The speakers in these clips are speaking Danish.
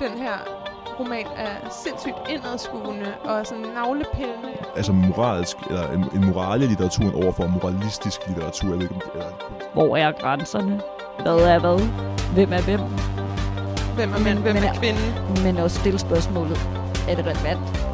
den her roman er sindssygt indadskuende og sådan navlepillende. Altså moralsk, eller en, en moral i litteraturen over for moralistisk litteratur. Jeg ved ikke, eller, Hvor er grænserne? Hvad er hvad? Hvem er hvem? Hvem er mand, hvem Men er kvinde? Men også stille spørgsmålet. Er det relevant?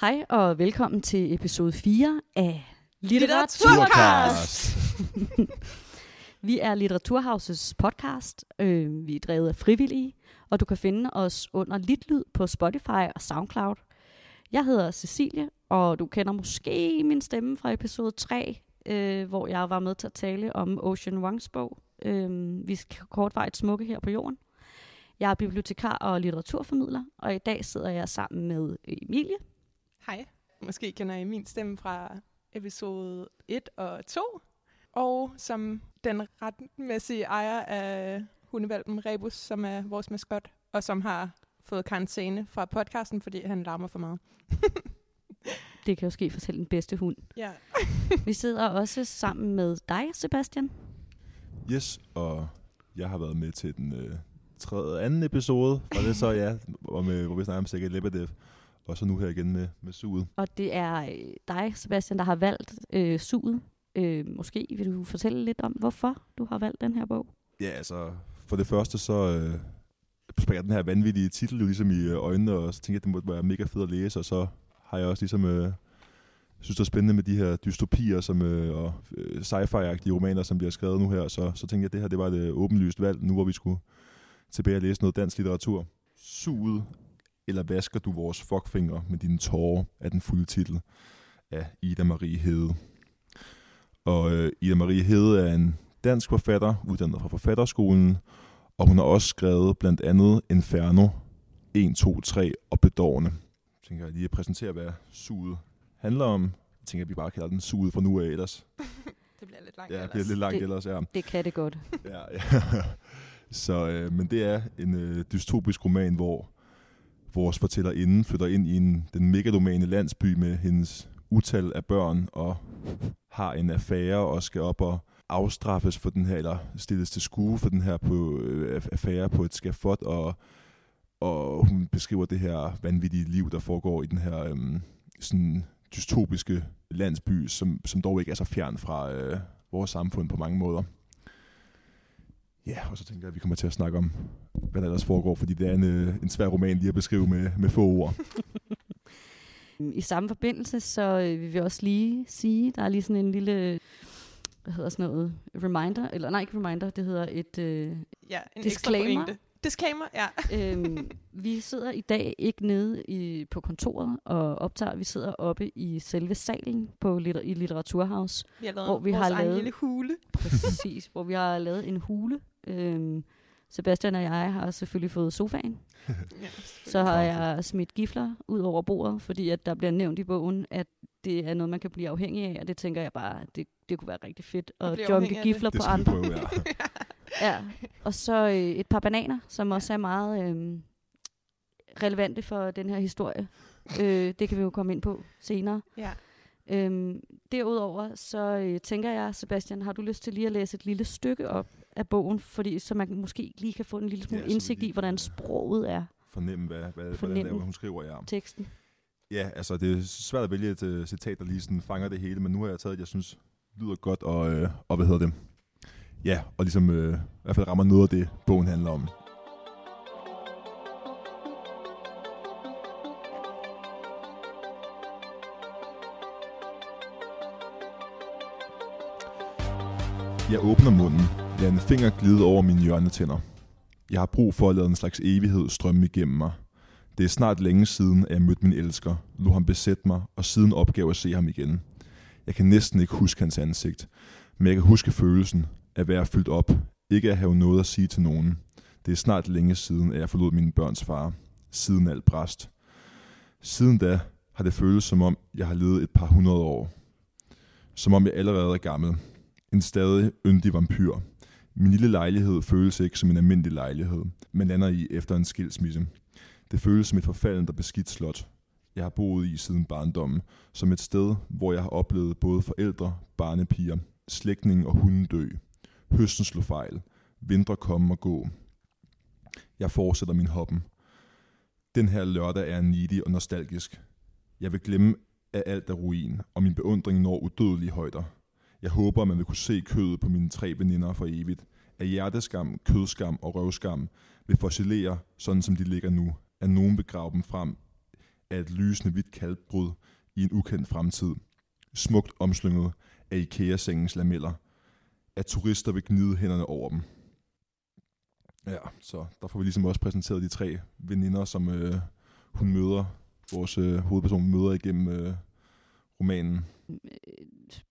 Hej og velkommen til episode 4 af Litteraturcast! Vi er Litteraturhausets podcast. Øh, vi er drevet af frivillige, og du kan finde os under Litlyd på Spotify og SoundCloud. Jeg hedder Cecilie, og du kender måske min stemme fra episode 3, øh, hvor jeg var med til at tale om Ocean Wongs bog. Øh, vi skal kortvejt smukke her på jorden. Jeg er bibliotekar og litteraturformidler, og i dag sidder jeg sammen med Emilie. Hej. Måske kender I min stemme fra episode 1 og 2. Og som den retmæssige ejer af hundevalpen Rebus, som er vores maskot, og som har fået karantæne fra podcasten, fordi han larmer for meget. Det kan jo ske for selv den bedste hund. Ja. Vi sidder også sammen med dig, Sebastian. yes, og jeg har været med til den øh, tredje anden episode, og det er så, ja, hvor, med, hvor vi snakker om Sækket Lebedev, og så nu her igen med, med suget. Og det er øh, dig, Sebastian, der har valgt øh, suget. Øh, måske vil du fortælle lidt om, hvorfor du har valgt den her bog? Ja, altså, for det første så øh, springer den her vanvittige titel jo ligesom i øh, øjnene, og så tænker jeg, at det måtte være mega fedt at læse, og så har jeg også ligesom, øh, synes det er spændende med de her dystopier som, øh, og øh, sci-fi-agtige romaner, som bliver skrevet nu her, så, så tænkte jeg, at det her det var et øh, åbenlyst valg, nu hvor vi skulle tilbage og læse noget dansk litteratur. Suget, eller vasker du vores fuckfinger med dine tårer, af den fulde titel af Ida Marie Hede. Og øh, Ida Marie Hede er en dansk forfatter, uddannet fra forfatterskolen, og hun har også skrevet blandt andet Inferno 1, 2, 3 og Bedårende. Jeg tænker lige at præsentere, hvad suget handler om. Jeg tænker, at vi bare kalder den suget fra nu af ellers. Det bliver lidt langt Ja, det bliver lidt langt Det- ellers, ja. Det kan det godt. ja, ja. Så, øh, men det er en øh, dystopisk roman, hvor vores fortællerinde flytter ind i en, den megalomane landsby med hendes utal af børn og har en affære og skal op og afstraffes for den her, eller stilles til skue for den her på, øh, affære på et skafot, og, og hun beskriver det her vanvittige liv, der foregår i den her øh, sådan dystopiske landsby, som, som dog ikke er så fjern fra øh, vores samfund på mange måder. Ja, og så tænker jeg, at vi kommer til at snakke om, hvad der ellers foregår, fordi det er en, øh, en svær roman lige at beskrive med, med få ord. I samme forbindelse, så øh, vil vi også lige sige, der er lige sådan en lille, hvad hedder sådan noget, reminder, eller nej, ikke reminder, det hedder et, øh, Ja, en Disclaimer. ekstra. Disclaimer, ja. øhm, vi sidder i dag ikke nede i, på kontoret og optager, vi sidder oppe i selve salen på litter, i Litteraturhaus, Vi har lavet Hvor vi har lavet- lille hule. præcis, hvor vi har lavet en hule. Øhm, Sebastian og jeg har selvfølgelig fået sofaen. Ja, Så har jeg smidt gifler ud over bordet, fordi at der bliver nævnt i bogen, at det er noget, man kan blive afhængig af, og det tænker jeg bare, det, det kunne være rigtig fedt At junke gifler Det på andre. prøve, ja. Ja. Og så øh, et par bananer, som også er meget øh, relevante for den her historie. øh, det kan vi jo komme ind på senere. ja. Øhm, derudover så øh, tænker jeg, Sebastian, har du lyst til lige at læse et lille stykke op af bogen, fordi så man måske lige kan få en lille smule Ja, indsigt lige i, hvordan sproget er, Fornemme, hvad, hvad, hvordan Fornemme. det er, hun skriver, ja. teksten. Ja, altså det er svært at vælge et uh, citat, der lige sådan fanger det hele, men nu har jeg taget et, jeg synes lyder godt, og, øh, og hvad hedder det? Ja, og ligesom øh, i hvert fald rammer noget af det, bogen handler om. Jeg åbner munden, Lad en finger glide over mine hjørnetænder. Jeg har brug for at lade en slags evighed strømme igennem mig. Det er snart længe siden, at jeg mødte min elsker, lod ham besætte mig, og siden opgav at se ham igen. Jeg kan næsten ikke huske hans ansigt, men jeg kan huske følelsen af at være fyldt op, ikke at have noget at sige til nogen. Det er snart længe siden, at jeg forlod mine børns far, siden alt bræst. Siden da har det føltes som om, jeg har levet et par hundrede år. Som om jeg allerede er gammel. En stadig yndig vampyr. Min lille lejlighed føles ikke som en almindelig lejlighed, men lander i efter en skilsmisse. Det føles som et forfaldent og beskidt slot. Jeg har boet i siden barndommen, som et sted, hvor jeg har oplevet både forældre, barnepiger, slægtninge og hunden dø. Høsten slog fejl. Vintre komme og gå. Jeg fortsætter min hoppen. Den her lørdag er needy og nostalgisk. Jeg vil glemme, at alt er ruin, og min beundring når udødelige højder. Jeg håber, man vil kunne se kødet på mine tre veninder for evigt. At hjerteskam, kødskam og røvskam vil fossilere, sådan som de ligger nu. At nogen vil grave dem frem af et lysende hvidt kalkbrud i en ukendt fremtid. Smukt omslynget af IKEA-sengens lameller. At turister vil gnide hænderne over dem. Ja, så der får vi ligesom også præsenteret de tre veninder, som øh, hun møder, vores øh, hovedperson møder igennem øh, romanen. Øh,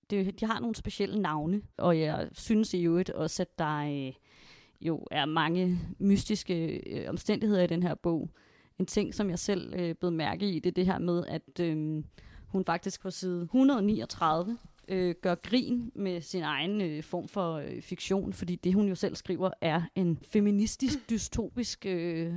det, de har nogle specielle navne, og jeg synes i øvrigt også, at der øh, jo er mange mystiske øh, omstændigheder i den her bog. En ting, som jeg selv øh, blev mærke i, det er det her med, at øh, hun faktisk på side 139 øh, gør grin med sin egen øh, form for øh, fiktion, fordi det, hun jo selv skriver, er en feministisk, dystopisk øh,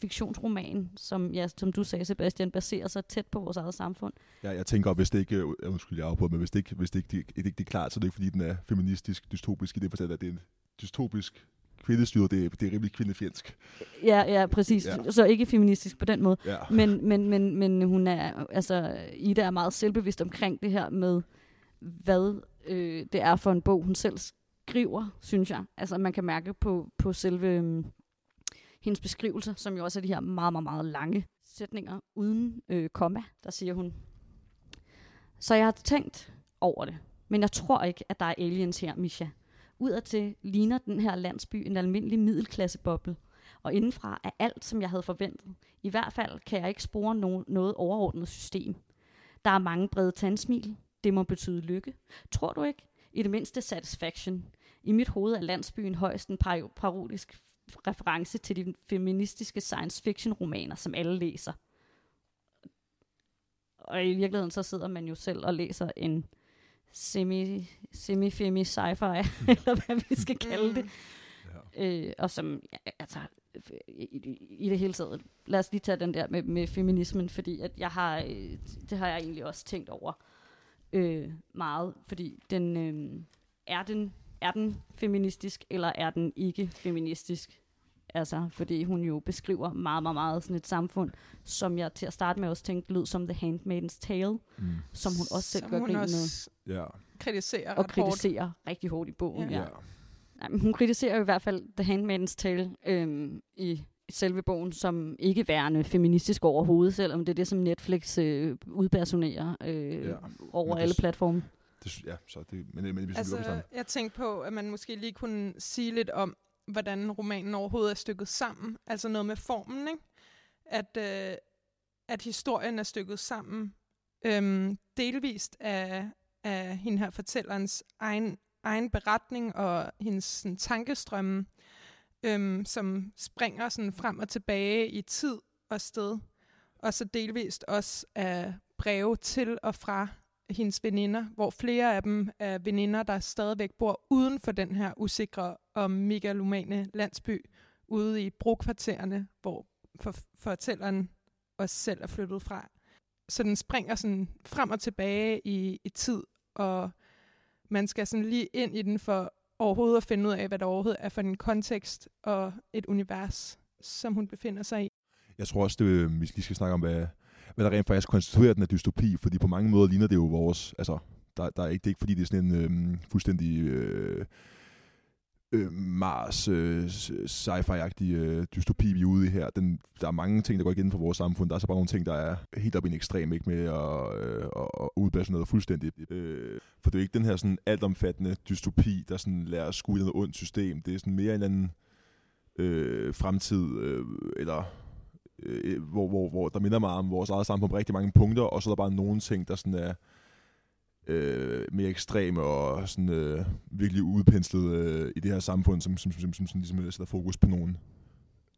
fiktionsroman, som, ja, som du sagde, Sebastian, baserer sig tæt på vores eget samfund. Ja, jeg tænker, hvis det ikke, øh, undskyld, jeg afbryder, men hvis det ikke, hvis det ikke, det, det, det er klart, så er det ikke, fordi den er feministisk, dystopisk i det forstand, at det er en dystopisk kvindestyret, det, er- det er rimelig kvindefjendsk. Ja, ja, præcis. Ja. Så ikke feministisk på den måde. Ja. Men, men, men, men hun er, altså, Ida er meget selvbevidst omkring det her med, hvad øh, det er for en bog, hun selv skriver, synes jeg. Altså, man kan mærke på, på selve øh, hendes beskrivelser, som jo også er de her meget, meget, meget lange sætninger uden øh, komma, der siger hun. Så jeg har tænkt over det, men jeg tror ikke, at der er aliens her, Misha. Udadtil ligner den her landsby en almindelig middelklasseboble, og indenfra er alt, som jeg havde forventet. I hvert fald kan jeg ikke spore no- noget overordnet system. Der er mange brede tandsmil. Det må betyde lykke. Tror du ikke? I det mindste satisfaction. I mit hoved er landsbyen højst en par- parodisk reference til de feministiske science fiction romaner, som alle læser. Og i virkeligheden så sidder man jo selv og læser en semi, semi-femi sci-fi, eller hvad vi skal kalde det. Øh, og som, ja, altså, i, i, i det hele taget, lad os lige tage den der med, med feminismen, fordi at jeg har, øh, det har jeg egentlig også tænkt over øh, meget, fordi den, øh, er den, er den feministisk, eller er den ikke feministisk? Altså, fordi hun jo beskriver meget, meget, meget sådan et samfund, som jeg til at starte med også tænkte lød som The Handmaid's Tale, Mm. som hun også selv Som gør grin med, Ja. kritiserer og ret hårdt. kritiserer rigtig hårdt i bogen. Ja. Ja. Nej, men hun kritiserer jo i hvert fald The Handmaid's Tale øhm, i selve bogen som ikke værende feministisk overhovedet, selvom det er det, som Netflix øh, udpersonerer øh, Ja. over det alle platforme. Det, ja, så det, men, men, vi altså, Altså, jeg tænkte på, at man måske lige kunne sige lidt om, hvordan romanen overhovedet er stykket sammen. Altså noget med formen, ikke? At, øh, at historien er stykket sammen øhm, delvist af, af hende her fortællerens egen, egen beretning og hendes sådan, tankestrømme, øhm, som springer sådan frem og tilbage i tid og sted. Og så delvist også af breve til og fra hendes veninder, hvor flere af dem er veninder, der stadigvæk bor uden for den her usikre og megalomane landsby, ude i brokvartererne, hvor for, fortælleren også selv er flyttet fra. Så den springer sådan frem og tilbage i, i tid, og man skal sådan lige ind i den for overhovedet at finde ud af, hvad der overhovedet er for en kontekst og et univers, som hun befinder sig i. Jeg tror også, det, øh, vi lige skal snakke om, hvad, hvad der rent faktisk konstituerer den her dystopi, fordi på mange måder ligner det jo vores, altså, der, der er ikke, det er ikke fordi, det er sådan en øh, fuldstændig øh, øh, Mars øh, sci-fi-agtige øh, dystopi, vi er ude i her. Den, der er mange ting, der går igen for vores samfund. Der er så bare nogle ting, der er helt op i en ekstrem, ikke med at, øh, at, at noget fuldstændigt. Øh, for det er jo ikke den her sådan altomfattende dystopi, der sådan lærer at skue i noget ondt system. Det er sådan mere en anden øh, fremtid, øh, eller øh, hvor, hvor, hvor der minder meget om vores eget samfund på rigtig mange punkter, og så er der bare nogle ting, der sådan er øh, mere ekstreme og sådan, øh, virkelig udpenslet øh, i det her samfund, som, som, som, som, som ligesom øh, sætter fokus på nogle,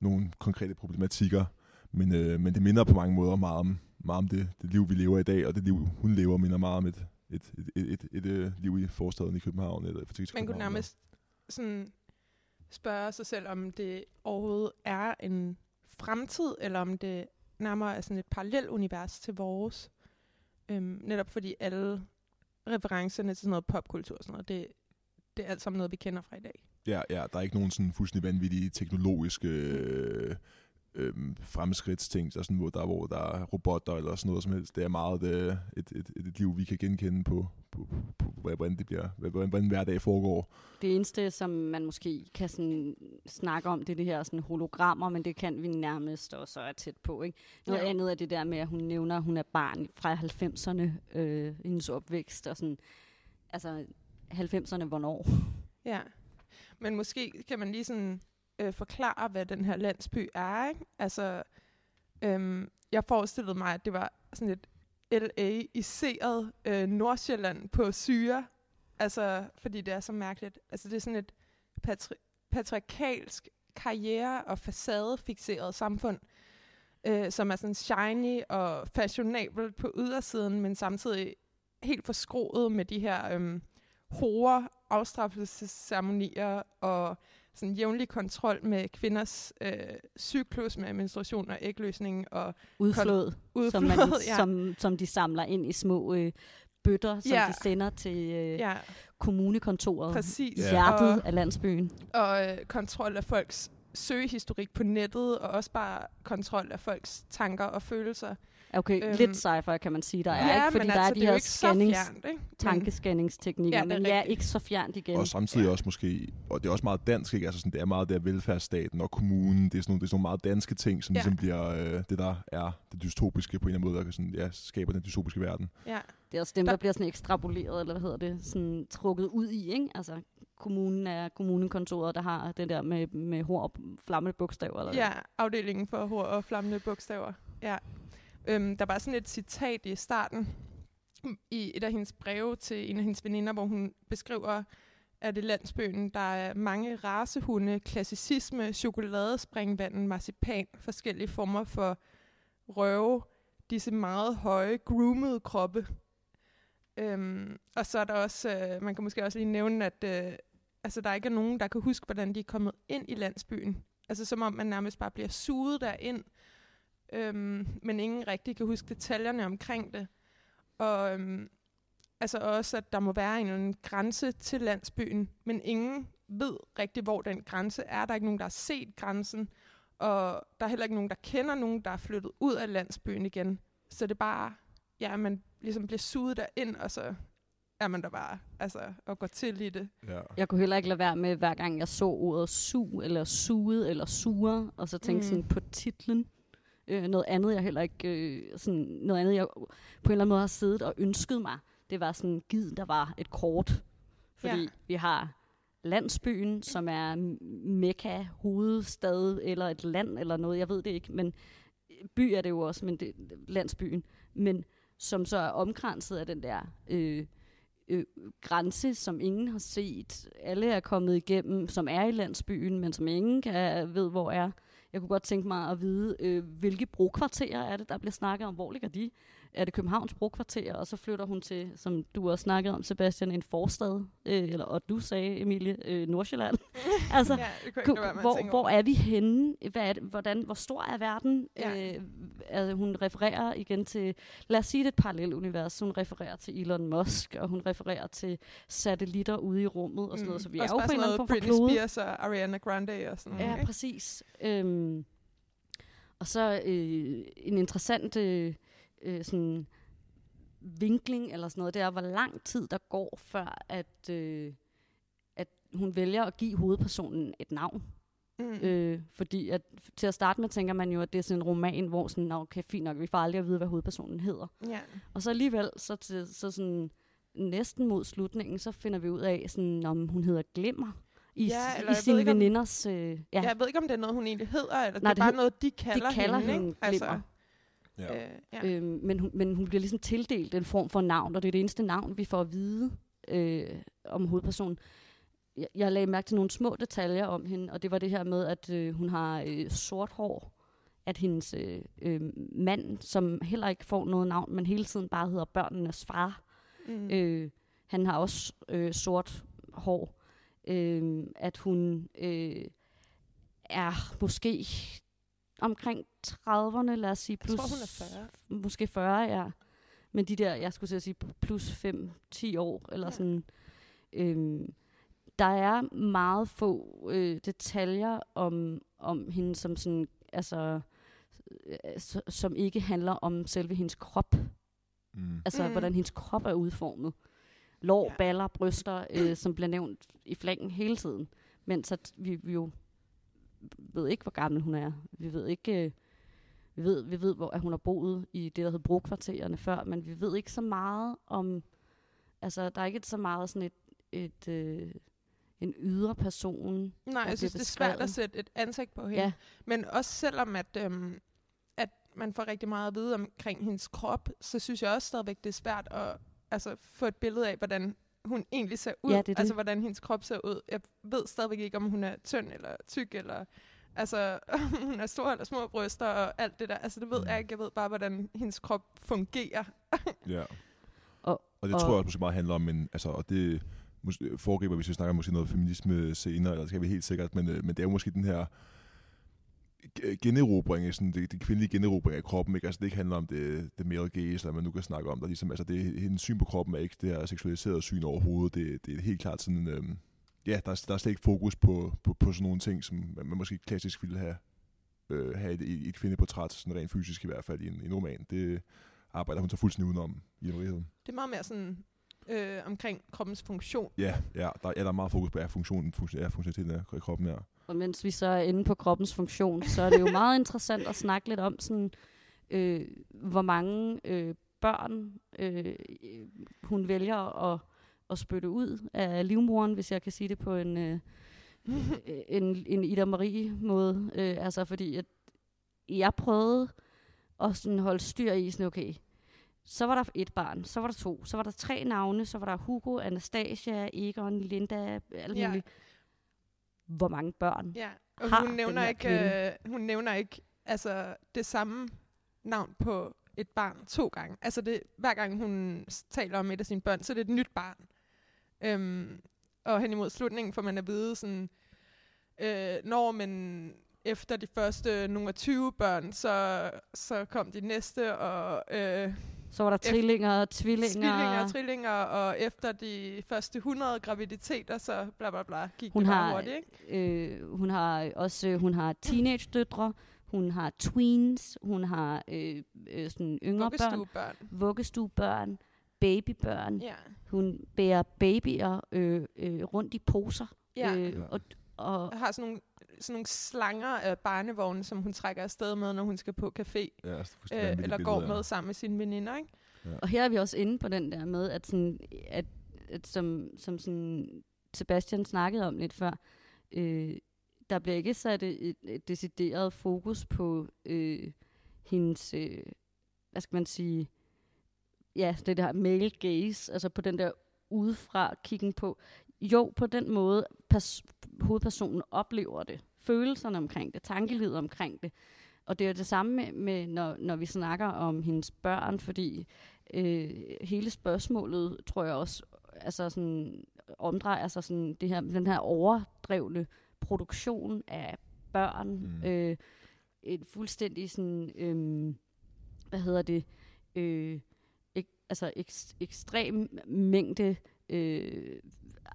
nogle konkrete problematikker. Men, øh, men det minder på mange måder meget om, meget om det, det liv, vi lever i dag, og det liv, hun lever, minder meget om et, et, et, et, et, et, et liv i forstaden i København. Eller, for Man kunne nærmest sådan spørge sig selv, om det overhovedet er en fremtid, eller om det nærmere er sådan et parallelt univers til vores. Øhm, netop fordi alle referencerne til sådan noget popkultur og sådan noget, det, det er alt sammen noget, vi kender fra i dag. Ja, ja, der er ikke nogen sådan fuldstændig vanvittige teknologiske øh, øh, fremskridtsting, der er sådan, hvor, der, hvor der er robotter eller sådan noget som helst. Det er meget det, et, et, et, et liv, vi kan genkende på, på, på, på hvordan det bliver, hvordan, hvordan hverdag foregår. Det eneste, som man måske kan sådan snakke om, det er det her sådan hologrammer, men det kan vi nærmest også er tæt på. Ikke? Noget ja. andet er det der med, at hun nævner, at hun er barn fra 90'erne, øh, hendes opvækst, og sådan, altså 90'erne, hvornår? Ja. Men måske kan man lige sådan øh, forklare, hvad den her landsby er, ikke? Altså, øhm, jeg forestillede mig, at det var sådan et LA-iseret øh, Nordsjælland på syre. Altså, fordi det er så mærkeligt. Altså, det er sådan et patri- patriarkalsk karriere- og facadefixeret samfund, øh, som er sådan shiny og fashionabelt på ydersiden, men samtidig helt forskroet med de her øh, hårde afstraffelsesceremonier og sådan jævnlig kontrol med kvinders øh, cyklus med menstruation og ægløsning og Udflod, udflod. som, man, ja. som, som de samler ind i små øh, bøtter, som Ja. de sender til øh, ja, kommunekontoret, præcis. Ja. hjertet Og, af landsbyen. og øh, kontrol af folks søgehistorik på nettet, og også bare kontrol af folks tanker og følelser. Okay, Øhm, lidt sci-fi kan man sige, der er, ja, ikke? Fordi men der altså, er de er her ikke så scannings, fjernt, ikke? Tankescanningsteknikker, Ja, er men ja, ikke så fjernt igen. Og samtidig Ja. også måske, og det er også meget dansk, ikke? Altså sådan, det er meget der velfærdsstaten og kommunen, det er sådan nogle, det er sådan nogle meget danske ting, som Ja. ligesom bliver øh, det, der er det dystopiske på en eller anden måde, der sådan, ja, skaber den dystopiske verden. Ja, Det er også dem, Der- der, bliver sådan ekstrapoleret, eller hvad hedder det, sådan trukket ud i, ikke? Altså, kommunen er kommunekontoret, der har den der med, med hår og flammende bogstaver. Eller ja, afdelingen for hår og flammende bogstaver. Ja. Øhm, der var sådan et citat i starten i et af hendes breve til en af hendes veninder, hvor hun beskriver, at i landsbyen, der er mange racehunde, klassicisme, chokoladespringvanden, marcipan, forskellige former for røve, disse meget høje, groomede kroppe. Øhm, og så er der også, øh, man kan måske også lige nævne, at øh, altså, der ikke er nogen, der kan huske, hvordan de er kommet ind i landsbyen. Altså som om man nærmest bare bliver suget derind, øhm, men ingen rigtig kan huske detaljerne omkring det. Og øhm, altså også, at der må være en eller anden grænse til landsbyen, men ingen ved rigtig, hvor den grænse er. Der er ikke nogen, der har set grænsen, og der er heller ikke nogen, der kender nogen, der er flyttet ud af landsbyen igen. Så det er bare, ja, man ligesom bliver suget derind, og så er man der bare, altså, og går til i det. Ja. Jeg kunne heller ikke lade være med, hver gang jeg så ordet su, eller suget, eller sure, og så tænkte Mm. mm. sådan på titlen. Øh, noget andet, jeg heller ikke, øh, sådan, noget andet, jeg på en eller anden måde har siddet og ønsket mig, det var sådan, givet, der var et kort. Fordi Ja. ja. vi har landsbyen, som er mekka, hovedstad, eller et land, eller noget, jeg ved det ikke, men by er det jo også, men det, landsbyen, men som så er omkranset af den der øh, øh, grænse, som ingen har set. Alle er kommet igennem, som er i landsbyen, men som ingen kan ved, hvor er. Jeg kunne godt tænke mig at vide, øh, hvilke brokvarterer er det, der bliver snakket om. Hvor ligger de? Er det Københavns brokvarter, og så flytter hun til, som du også snakkede om, Sebastian, en forstad, øh, eller og du sagde, Emilie, øh, Nordsjælland. altså, ja, kunne være hvor, hvor er vi henne? Hvad er det, hvordan, hvor stor er verden? Ja. Øh, altså, hun refererer igen til, lad os sige det er et parallelunivers. Hun refererer til Elon Musk, og hun refererer til satellitter ude i rummet og sådan noget. Så vi er Mm. Også jo bare på en eller anden form for Britney. Spears og Ariana Grande og sådan noget. Ja, ikke? præcis. Øhm, og så øh, en interessant øh, øh, sådan vinkling eller sådan noget, det er, hvor lang tid der går, før at, øh, at hun vælger at give hovedpersonen et navn. Mm. Øh, fordi at, til at starte med tænker man jo, at det er sådan en roman, hvor sådan, "Nå, okay, fint nok, vi får aldrig at vide, hvad hovedpersonen hedder. Ja. Og så alligevel, så, til, så sådan, næsten mod slutningen, så finder vi ud af, sådan, om hun hedder Glimmer. I, Ja, eller i sine ikke, om- veninders... Øh, ja. Jeg ved ikke, om det er noget, hun egentlig hedder, eller Nej, det er det bare noget, de kalder, de kalder hende. hende ikke? Altså. Ja. øh, ja. Øhm, men, hun, men hun bliver ligesom tildelt en form for navn, og det er det eneste navn, vi får at vide øh, om hovedpersonen. Jeg, jeg lagde mærke til nogle små detaljer om hende, og det var det her med, at øh, hun har øh, sort hår, at hendes øh, øh, mand, som heller ikke får noget navn, men hele tiden bare hedder børnenes far, Mm. øh, han har også øh, sort hår, øh, at hun øh, er måske omkring 30'erne, lad os sige, Jeg plus, tror, hun er 40. måske 40, ja. Men de der, jeg skulle til at sige, plus 5-10 år, eller Ja. sådan. Øhm, der er meget få øh, detaljer om, om hende, som sådan, altså, øh, som ikke handler om selve hendes krop. Mm. Altså, Mm. hvordan hendes krop er udformet. Lår, Ja. baller, bryster, øh, som bliver nævnt i flanken hele tiden. Mens at vi, vi jo ved ikke, hvor gammel hun er. Vi ved ikke... Øh, vi ved, vi ved, hvor at hun har boet i det, der hedder brokvartererne før, men vi ved ikke så meget om... Altså, der er ikke så meget sådan et, et øh, en ydre person. Nej, jeg synes, det er svært at sætte et ansigt på hende. Ja, Men også selvom, at, øhm, at man får rigtig meget at vide omkring hendes krop, så synes jeg også stadigvæk, det er svært at altså, få et billede af, hvordan hun egentlig ser ud. Ja, det er det. Altså, hvordan hendes krop ser ud. Jeg ved stadigvæk ikke, om hun er tynd eller tyk, eller altså, om hun er stor eller små bryster og alt det der. Altså, det ved Mm. jeg ikke. Jeg ved bare, hvordan hendes krop fungerer. Ja. Og- og det og- tror jeg også måske meget handler om, en, altså, og det foregriber, hvis vi snakker måske noget feminisme senere, eller det skal vi helt sikkert, men, øh, men det er jo måske den her generobring, sådan det, det kvindelige generobring af kroppen, ikke? Altså det ikke handler om det, det male gaze, eller man nu kan snakke om, der ligesom, altså det, hendes syn på kroppen er ikke det her seksualiserede syn overhovedet, det, det er helt klart sådan, øhm, ja, der, er- der er slet ikke fokus på, på, på sådan nogle ting, som man, man måske klassisk ville have, øh, have et, et, kvindeportræt, sådan rent fysisk i hvert fald i en, i en roman. Det arbejder hun så fuldstændig udenom i virkeligheden. Det er meget mere sådan øh, omkring kroppens funktion. Ja, ja, der, ja, der er meget fokus på ja, funktionen, funktion, ja, funktionaliteten af kroppen her. Og mens vi så er inde på kroppens funktion, så er det jo meget interessant at snakke lidt om, sådan, øh, hvor mange øh, børn øh, hun vælger at, at spytte ud af livmoren, hvis jeg kan sige det på en, øh, en, en Ida Marie-måde. Øh, altså fordi, at jeg prøvede at sådan holde styr i, sådan, okay, så var der et barn, så var der to, så var der tre navne, så var der Hugo, Anastasia, Egon, Linda, alt Ja. Hvor mange børn? Ja, og har hun den nævner, her ikke, kvinde. øh, hun nævner ikke altså, det samme navn på et barn to gange. Altså det, hver gang hun taler om et af sine børn, så er det et nyt barn. Øhm, og hen imod slutningen får man at vide sådan, øh, når man efter de første nogle af 20 børn, så, så kom de næste, og øh, Så var der trillinger, tvillinger. tvillinger, trillinger, og efter de første 100 graviditeter, så bla bla bla, gik Hun det bare har, hurtigt, ikke? øh, hun har også øh, hun har teenage døtre, hun har tweens, hun har øh, øh, sådan yngre børn, Vuggestuebørn. babybørn. Ja. Hun bærer babyer øh, øh, rundt i poser. Ja. Øh, og, og, og har sådan nogle, sådan nogle slanger af barnevogne, som hun trækker afsted med, når hun skal på café, Ja, altså, øh, eller går med sammen med sine veninder. Ikke? og her er vi også inde på den der med, at, sådan, at, at som, som sådan Sebastian snakkede om lidt før, øh, der bliver ikke sat et, et, et decideret fokus på øh, hendes, øh, hvad skal man sige, ja, det der male gaze, altså på den der udefra kiggen på. Jo, på den måde, pers- hovedpersonen oplever det. Følelserne omkring det, tankelivet omkring det. Og det er det samme med, med når, når vi snakker om hendes børn, fordi øh, hele spørgsmålet, tror jeg også, altså sådan, omdrejer sig sådan det her, den her overdrevne produktion af børn. Mm. Øh, en fuldstændig sådan, øh, hvad hedder det, øh, ek, altså ek, ekstrem mængde øh,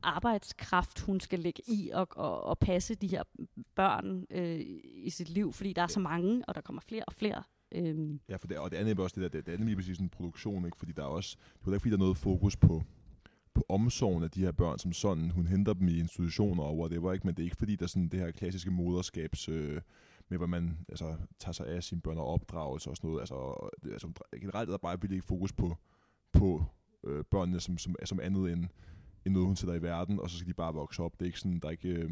arbejdskraft, hun skal lægge i og, og, og passe de her børn øh, i sit liv, fordi der er så mange, og der kommer flere og flere. Øhm, Ja, for det, og det andet er også det der, det, det andet lige præcis en produktion, ikke? fordi der er også, det er ikke fordi, der er noget fokus på, på omsorgen af de her børn som sådan. Hun henter dem i institutioner og whatever, ikke? men det er ikke fordi, der er sådan det her klassiske moderskabs, øh, med hvad man altså, tager sig af sine børn og opdragelse og sådan noget. Altså, altså generelt er der bare virkelig ikke fokus på, på øh, børnene som, som, som andet end, end noget, hun sætter i verden, og så skal de bare vokse op. Det er ikke sådan, der er ikke... Øh,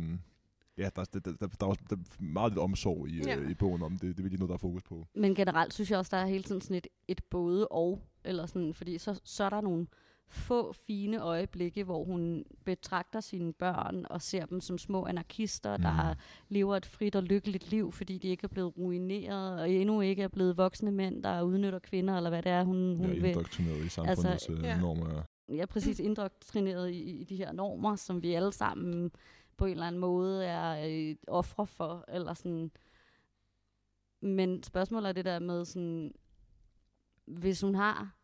Ja, der, der, der, der, der, er også, der er meget lidt omsorg i, Ja. øh, i bogen om det. Det er virkelig noget, der er fokus på. Men generelt synes jeg også, der er hele tiden sådan et, et både og, eller sådan, fordi så, så er der nogle få fine øjeblikke, hvor hun betragter sine børn og ser dem som små anarkister, mm. der lever et frit og lykkeligt liv, fordi de ikke er blevet ruineret, og endnu ikke er blevet voksne mænd, der udnytter kvinder, eller hvad det er, hun, hun ja, vil. indoktrineret i samfundets altså, Altså, øh, ja. normer. Jeg er præcis indoktrineret i, i de her normer, som vi alle sammen på en eller anden måde er øh, ofre for, eller sådan. Men spørgsmålet er det der med sådan, hvis hun har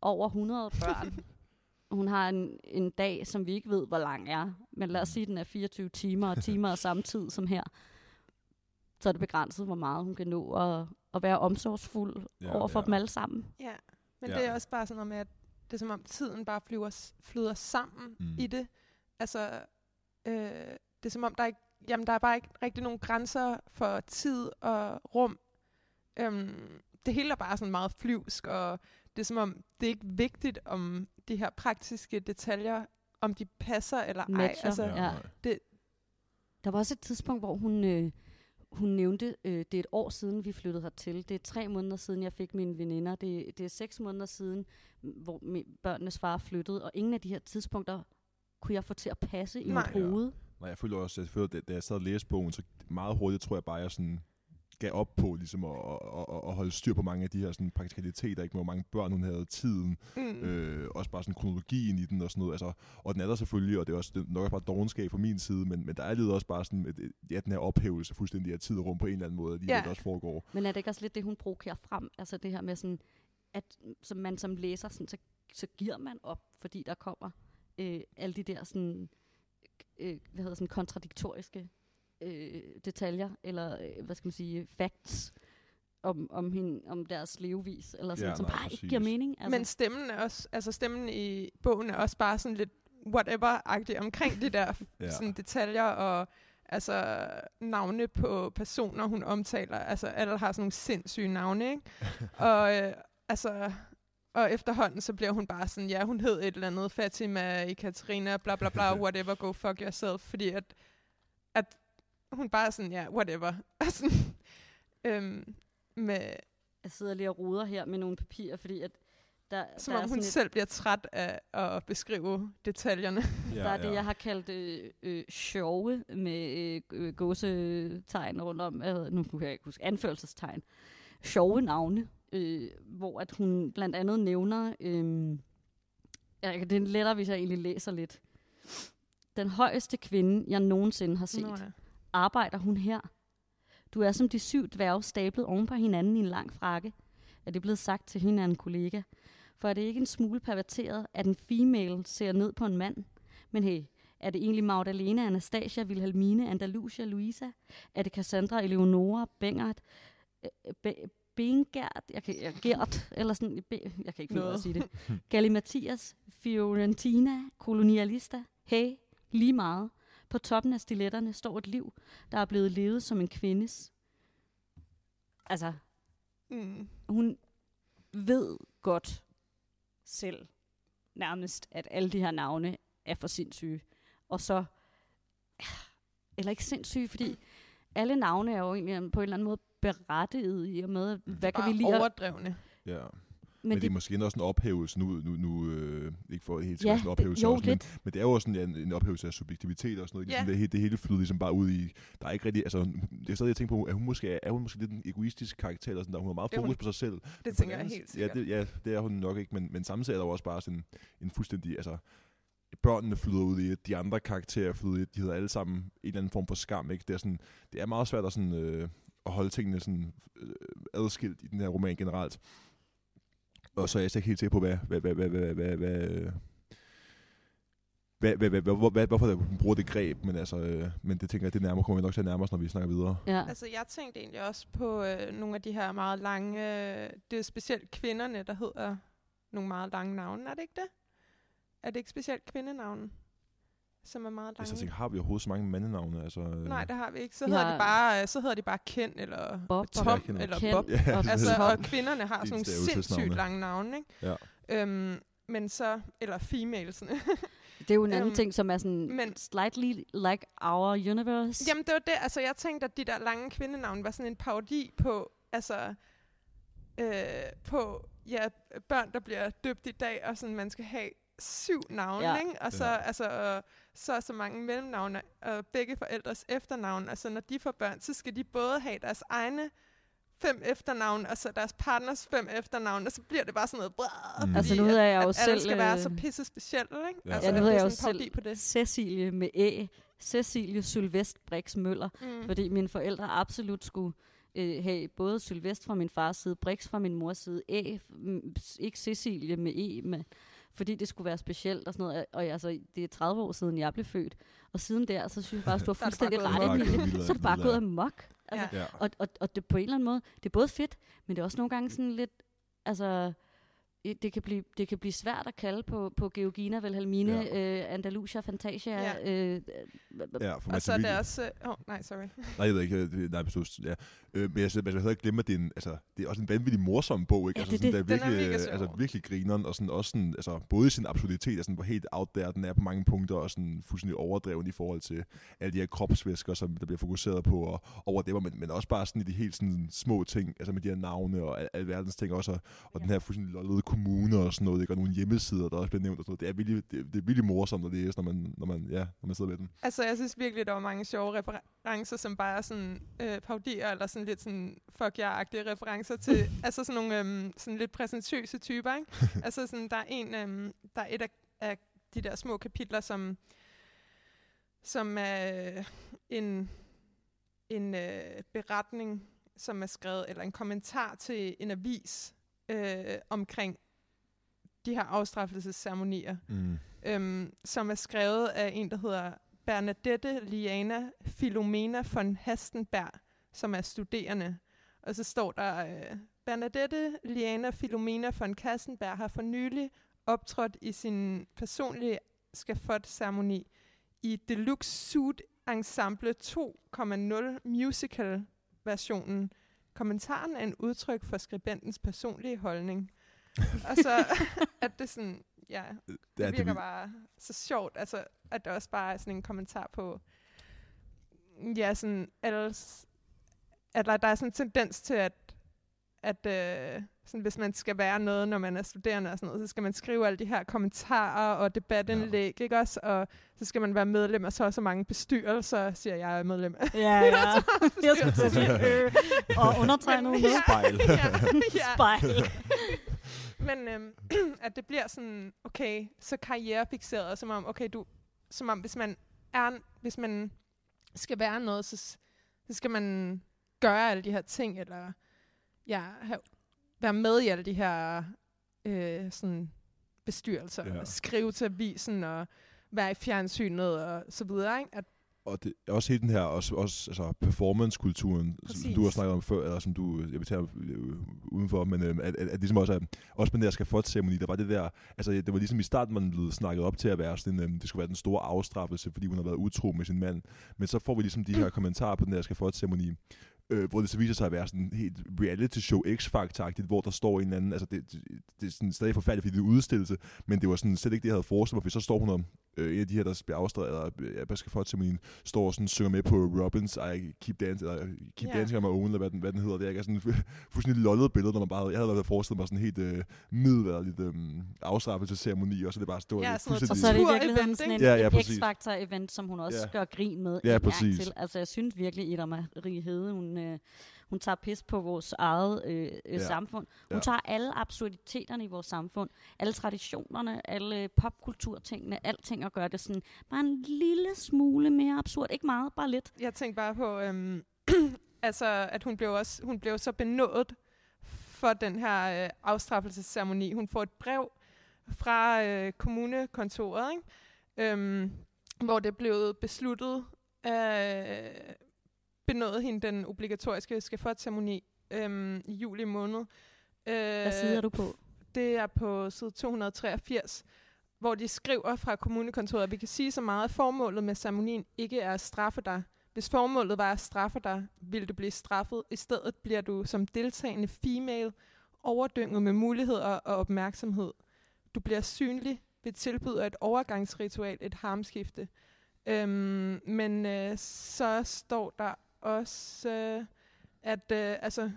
over 100 børn, hun har en, en dag, som vi ikke ved, hvor lang er. Men lad os sige, den er 24 timer, og timer og samme tid som her. Så er det begrænset, hvor meget hun kan nå at, at være omsorgsfuld Ja, ja, over for ja. ja. dem alle sammen. Ja, men Ja. det er også bare sådan noget med, at det er som om tiden bare flyver, flyder sammen Mm. i det. Altså, øh, det er som om, der er, ikke, jamen, der er bare ikke rigtig nogen grænser for tid og rum. Øhm, det hele er bare sådan meget flyvsk, og det er som om, det er ikke vigtigt, om de her praktiske detaljer, om de passer eller ej. Matcher. Altså, Ja. nej. Der var også et tidspunkt, hvor hun, øh, hun nævnte, øh, det er et år siden, vi flyttede hertil. Det er tre måneder siden, jeg fik mine veninder. Det, det er seks måneder siden, hvor min, børnenes far flyttede. Og ingen af de her tidspunkter kunne jeg få til at passe i Nej. mit hoved. Nej, jeg føler også, jeg føler, da, da jeg sad og læste bogen, så meget hurtigt tror jeg bare, jeg sådan gav op på ligesom at, at, at, at holde styr på mange af de her sådan, praktikaliteter, ikke? med hvor mange børn hun havde, tiden, mm, øh, også bare sådan kronologien i den og sådan noget. Altså, og den er der selvfølgelig, og det er også det er nok bare dogenskab fra min side, men, men der er lidt også bare sådan, et, et, ja, den her ophævelse fuldstændig af tid og rum på en eller anden måde, lige ja. det også foregår. Men er det ikke også lidt det, hun provokerer frem? Altså det her med sådan, at som man som læser, sådan, så, så giver man op, fordi der kommer øh, alle de der sådan, øh, hvad hedder sådan, kontradiktoriske øh, detaljer, eller øh, hvad skal man sige, facts om, om, hende, om deres levevis, eller sådan, Ja, som nej, bare præcis. ikke giver mening. Altså. Men stemmen er også, altså stemmen i bogen er også bare sådan lidt whatever-agtig omkring de der Ja. ja. sådan detaljer og altså navne på personer, hun omtaler. Altså alle har sådan nogle sindssyge navne, ikke? og øh, altså og efterhånden så bliver hun bare sådan, ja, hun hed et eller andet, Fatima, Ekaterina, bla bla bla, whatever, go fuck yourself, fordi at, at hun bare er sådan, ja, whatever. Altså, øhm, med, Jeg sidder lige og roder her med nogle papirer, fordi at der, som der om er hun sådan et, selv bliver træt af at beskrive detaljerne. Ja, der er det, jeg har kaldt øh, øh, sjove med øh, øh, gåsetegn rundt om, øh, nu kan jeg ikke huske, anførselstegn. Sjove navne, øh, hvor at hun blandt andet nævner, øh, ja, det er lettere, hvis jeg egentlig læser lidt. Den højeste kvinde, jeg nogensinde har set. Nå, ja. Arbejder hun her? Du er som de syv dværge stablet oven på hinanden i en lang frakke. Er det blevet sagt til hende af en kollega? For er det ikke en smule perverteret, at en female ser ned på en mand? Men hey, er det egentlig Magdalena, Anastasia, Wilhelmine, Andalusia, Louisa? Er det Cassandra, Eleonora, Bengert, øh, Be- Bengert, jeg kan, jeg, Gert, eller sådan, Be, jeg kan ikke finde ud af at sige det. Galli Mathias, Fiorentina, Kolonialista, hey, lige meget. På toppen af stiletterne står et liv, der er blevet levet som en kvindes. Altså, Mm. hun ved godt selv nærmest, at alle de her navne er for sindssyge. Og så, eller ikke sindssyge, fordi alle navne er jo egentlig på en eller anden måde berettiget i og med, hvad kan vi lige... overdrevne. Ja. Men Men, det, det er måske også en ophævelse nu, nu, nu øh, ikke for helt Ja, ja, en ophævelse det- jo, også, men, lidt. men det er jo også sådan, ja, en, en ophævelse af subjektivitet og sådan noget. Ja. Ligesom det, hele- det hele flyder ligesom bare ud i, der er ikke rigtig, altså, det er stadig, jeg tænker på, er hun måske, er hun måske lidt en egoistisk karakter, eller sådan, der hun har meget fokus hun. på sig selv. Det Men tænker jeg helt sikkert. Ja, det, ja, det er hun nok ikke, men, men samtidig er der jo også bare sådan en fuldstændig, altså, børnene flyder ud i de andre karakterer flyder ud i de hedder alle sammen en eller anden form for skam, ikke? Det er, sådan, det er meget svært at, sådan, øh, at holde tingene sådan, øh, adskilt i den her roman generelt. Og så er jeg så ikke helt sikker på, hvad, hvad, hvad, hvad, hvad, hvad, hvad, øh, hvad, hvad, hvad, hvad, hvad, hvorfor hun bruger det greb, men, altså, øh, men det tænker jeg, det nærmere kommer vi nok til at nærme os, når vi snakker videre. Ja. Altså, jeg tænkte egentlig også på øh, nogle af de her meget lange... Øh, det er specielt kvinderne, der hedder nogle meget lange navne, er det ikke det? Er det ikke specielt kvindenavne, som er meget Jeg så lange? tænker, har vi overhovedet så mange mandenavne? Altså, øh, Nej, det har vi ikke. Så Vi hedder, har- de bare, øh, så hedder de bare Ken eller Bob Tom og eller Ken. Bob. Ja, Altså, Tom. og kvinderne har sådan nogle sindssygt lange navne, ikke? Ja. Øhm, men så, eller femalesne. Det er jo en anden Øhm, ting, som er sådan men- slightly like our universe. Jamen, det var det. Altså, jeg tænkte, at de der lange kvindenavne var sådan en parodi på, altså, øh, på, ja, børn, der bliver døbt i dag, og sådan, man skal have syv navne, Ja. ikke? Og så, Ja. altså, øh, så er så mange mellemnavne, og begge forældres efternavn. Altså, når de får børn, så skal de både have deres egne fem efternavn, og så deres partners fem efternavn, og så bliver det bare sådan noget bræh, Mm. Altså, nu hedder jeg at, jo at selv, alle skal være øh, så pisse specielle, ikke? Ja. Altså, Ja, nu hedder jeg jo selv på det. Cecilie med Æ. Cecilie Sylvest Brix Møller. Mm. Fordi mine forældre absolut skulle øh, have både Sylvest fra min fars side, Brix fra min mors side, Æ, mm, ikke Cecilie med E, med, fordi det skulle være specielt og sådan noget. Og altså, det er 30 år siden, jeg blev født. Og siden der, så synes jeg faktisk, du har fuldstændig bare ret i det. Så er det bare gået amok. Altså, Ja. Og, og, og det på en eller anden måde, det er både fedt, men det er også nogle gange sådan lidt, altså, det kan blive, det kan blive svært at kalde på, på Georgina, Wilhelmine, Ja. øh, Andalusia, Fantasia. Ja. Øh, øh, Ja, for Og så er det virkelig- også... Åh, oh, nej, sorry. Nej, jeg ved ikke. øh, det- Nej, du, ja. øh, men jeg, skal- man skal heller ikke glemme, at det er, en, altså, det er også en vanvittig morsom bog. Ikke? Ja, altså, det er sådan, det. Der er Den er virkelig, øh, altså, virkelig grineren, og sådan, også sådan, altså, både i sin absurditet, og sådan, hvor helt out there den er på mange punkter, og sådan fuldstændig overdreven i forhold til alle de her kropsvæsker, som der bliver fokuseret på, og over det, men, men også bare sådan i de helt sådan, små ting, altså med de her navne og al, alverdens ting også, og, og Ja. den her fuldstændig lollede kommune og sådan noget, ikke? og nogle hjemmesider, der også bliver nævnt og sådan noget. Det er virkelig, det, det er virkelig morsomt at læse, når man, når man, ja, når man sidder med den. Altså, jeg synes virkelig, der var mange sjove referencer, som bare er sådan øh, paudier, eller sådan lidt sådan fuck jeg-agtige referencer til, altså sådan nogle øhm, sådan lidt præsentøse typer, ikke? altså sådan, der er en, øhm, der er et af, af de der små kapitler, som, som er øh, en, en øh, beretning, som er skrevet, eller en kommentar til en avis øh, omkring de her afstraffelsesceremonier Mm. øhm, som er skrevet af en, der hedder Bernadette Liana Filomena von Hastenberg, som er studerende. Og så står der, øh, Bernadette Liana Filomena von Hastenberg har for nylig optrådt i sin personlige skafot-ceremoni i Deluxe Suit Ensemble 2.0 musical-versionen. Kommentaren er en udtryk for skribentens personlige holdning. Og så at det sådan, ja, det Ja, virker vil- bare så sjovt, altså, at der også bare er sådan en kommentar på, ja, sådan, ellers, at der, der er sådan en tendens til, at, at øh, sådan, hvis man skal være noget, når man er studerende og sådan noget, så skal man skrive alle de her kommentarer og debatindlæg, ikke også? Og så skal man være medlem af så og så mange bestyrelser, siger jeg, jeg er medlem af. ja, ja. Jeg skulle til at sige, øh, og undertegnet Men- med ja, Spejl. ja, ja. spejl. Men øhm, at det bliver sådan, okay, så karrierefixeret, som om, okay, du, som om hvis man er, hvis man skal være noget, så, så skal man gøre alle de her ting, eller ja, have, være med i alle de her øh, sådan bestyrelser, Ja. og skrive til avisen, og være i fjernsynet, og så videre, ikke? At, og det er også hele den her også, også altså performance-kulturen, som, som du har Præcis. snakket om før, eller som du, jeg vil tage øh, udenfor, men øh, at, at, at, ligesom også er, også med den der skafot-ceremoni, der var det der, altså det var ligesom i starten, man blev snakket op til at være sådan, øh, det skulle være den store afstraffelse, fordi hun har været utro med sin mand, men så får vi ligesom de her kommentarer på den der skafot-ceremoni, øh, hvor det så viser sig at være sådan helt reality show x factor hvor der står en eller anden, altså det, det, det er sådan stadig forfærdeligt, fordi det er udstillelse, men det var sådan slet ikke det, jeg havde forestillet mig, for så står hun og øh, en af de her, der bliver afstraffet, eller ja, hvad skal få til min, står og sådan synger med på Robins, I Keep Dancing, eller Keep Ja. Dancing on My Own, eller hvad den, hvad den hedder. Det er ikke sådan et fuldstændig lollet billede, når man bare, jeg havde været forestillet mig sådan helt øh, middelalderligt øh, afstraffelsesceremoni, og så er det bare stå Ja, noget Og fuldstændig... så er det i virkeligheden event, sådan en? Ja, ja, en. X-Factor-event, som hun også Ja. gør grin med Ja, præcis. til. Altså, jeg synes virkelig, Ida Marie Hede, hun, øh, hun tager pis på vores eget øh, øh, Ja. samfund. Hun Ja. tager alle absurditeterne i vores samfund, alle traditionerne, alle øh, popkulturtingene, alting og gør det sådan bare en lille smule mere absurd. Ikke meget, bare lidt. jeg tænkte bare på, øhm, altså, at hun blev, også, hun blev så benådet for den her øh, afstraffelsesceremoni. Hun får et brev fra øh, kommunekontoret, ikke? Øhm, hvor det blev besluttet at benåde hende den obligatoriske skafotceremoni øhm, i juli måned. Øh, Hvad side er du på? det er på side 283, hvor de skriver fra kommunekontoret, at vi kan sige så meget, at formålet med ceremonien ikke er at straffe dig. Hvis formålet var at straffe dig, vil du blive straffet. I stedet bliver du som deltagende female overdynget med muligheder og opmærksomhed. Du bliver synlig ved tilbud af et overgangsritual, et harmskifte. Øhm, men øh, så står der også, øh, at øh, altså,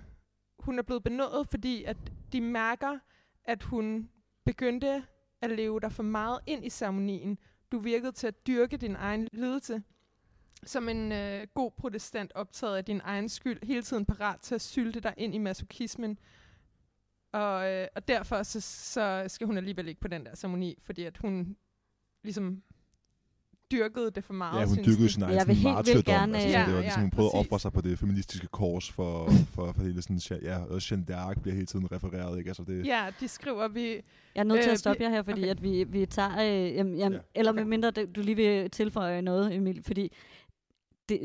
hun er blevet benådet, fordi at de mærker, at hun begyndte at leve dig for meget ind i ceremonien. Du virkede til at dyrke din egen lidelse. Som en øh, god protestant optaget af din egen skyld, hele tiden parat til at sylte dig ind i masochismen. Og, øh, og derfor så, så skal hun alligevel ikke på den der ceremoni, fordi at hun ligesom dyrkede det for meget. Ja, hun synes dyrkede de. sin egen Jeg vil sådan helt vildt martyrdom. gerne, Altså, øh, det var Ja, ligesom, ja, hun prøvede at præcis. ofre sig på det feministiske kors for, for, for hele sådan, ja, og Jeanne d'Arc bliver hele tiden refereret, ikke? Altså, det, Ja, de skriver, vi... Jeg er nødt til Øh, at stoppe vi- jer her, fordi okay. at vi, vi tager... Øh, jamen, jamen, Ja. Eller Okay. med mindre du lige vil tilføje noget, Emil, fordi det,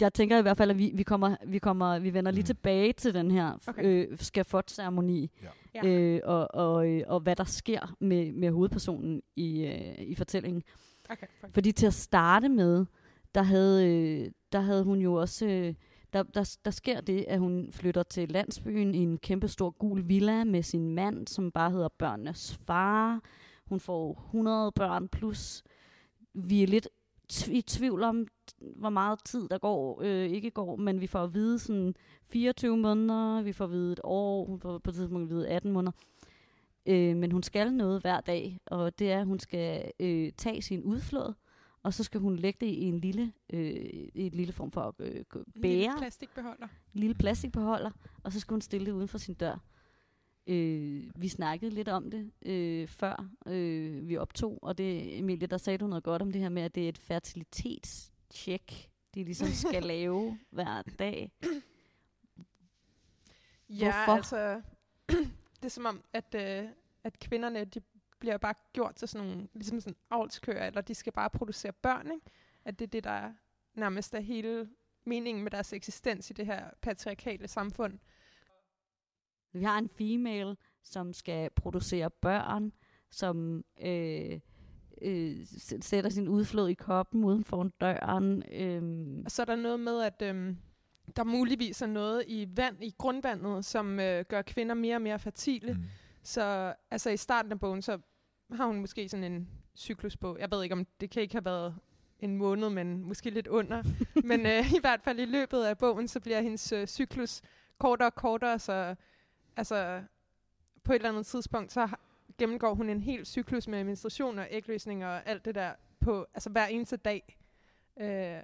jeg tænker i hvert fald, at vi, vi, kommer, vi, kommer, vi vender lige Mhm. tilbage til den her Okay. øh, skafot-ceremoni, Ja. øh, og, og, øh, og hvad der sker med, med hovedpersonen i, øh, i fortællingen. Okay, fuck. Fordi til at starte med, der havde, øh, der havde hun jo også... Øh, der, der, der sker det, at hun flytter til landsbyen i en kæmpe stor gul villa med sin mand, som bare hedder børnenes far. Hun får 100 børn plus. Vi er lidt tv- i tvivl om, hvor meget tid der går, øh, ikke går, men vi får at vide sådan 24 måneder, vi får at vide et år, hun får på et tidspunkt at vide 18 måneder. Øh, men hun skal noget hver dag, og det er, at hun skal øh, tage sin udflod, og så skal hun lægge det i en lille, øh, i et lille form for øh, En lille bære, plastikbeholder. en lille plastikbeholder, og så skal hun stille det uden for sin dør. Øh, vi snakkede lidt om det øh, før øh, vi optog, og det, Emilie, der sagde du noget godt om det her med, at det er et fertilitetstjek, de ligesom skal lave hver dag. Ja, Hvorfor? altså... det er som om, at, øh, at kvinderne, de bliver bare gjort til sådan nogle, ligesom sådan avlskøer, eller de skal bare producere børn, ikke? At det er det, der er nærmest er hele meningen med deres eksistens i det her patriarkale samfund. Vi har en female, som skal producere børn, som øh, øh, sætter sin udflod i koppen uden for døren. Øh, Og så er der noget med, at øhm, der muligvis er noget i vand, i grundvandet, som øh, gør kvinder mere og mere fertile. Mm. Så altså i starten af bogen, så har hun måske sådan en cyklus på. Jeg ved ikke, om det kan ikke have været en måned, men måske lidt under. men øh, i hvert fald i løbet af bogen, så bliver hendes øh, cyklus kortere og kortere, så altså på et eller andet tidspunkt, så gennemgår hun en hel cyklus med menstruation og ægløsning og alt det der på altså hver eneste dag. Øh,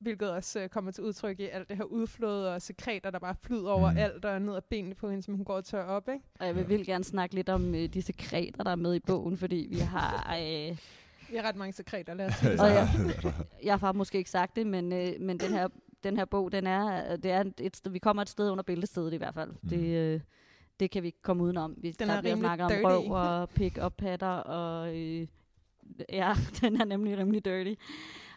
hvilket også øh, kommer til udtryk i alt det her udflod og sekreter, der bare flyder over Mm. alt og ned ad benene på hende, som hun går og tør op, ikke? og jeg vil vildt gerne snakke lidt om øh, de sekreter, der er med i bogen, fordi vi har... Øh, Vi har ret mange sekreter, lad os sige det Og ja. jeg har måske ikke sagt det, men, øh, men den, her, den her bog, den er, det er et sted, vi kommer et sted under bæltestedet i hvert fald. Mm. Det, øh, det kan vi ikke komme udenom. Vi, Den der er bliver rimelig snakket om dirty. røv og pick-up patter, og øh, ja, den er nemlig rimelig dirty.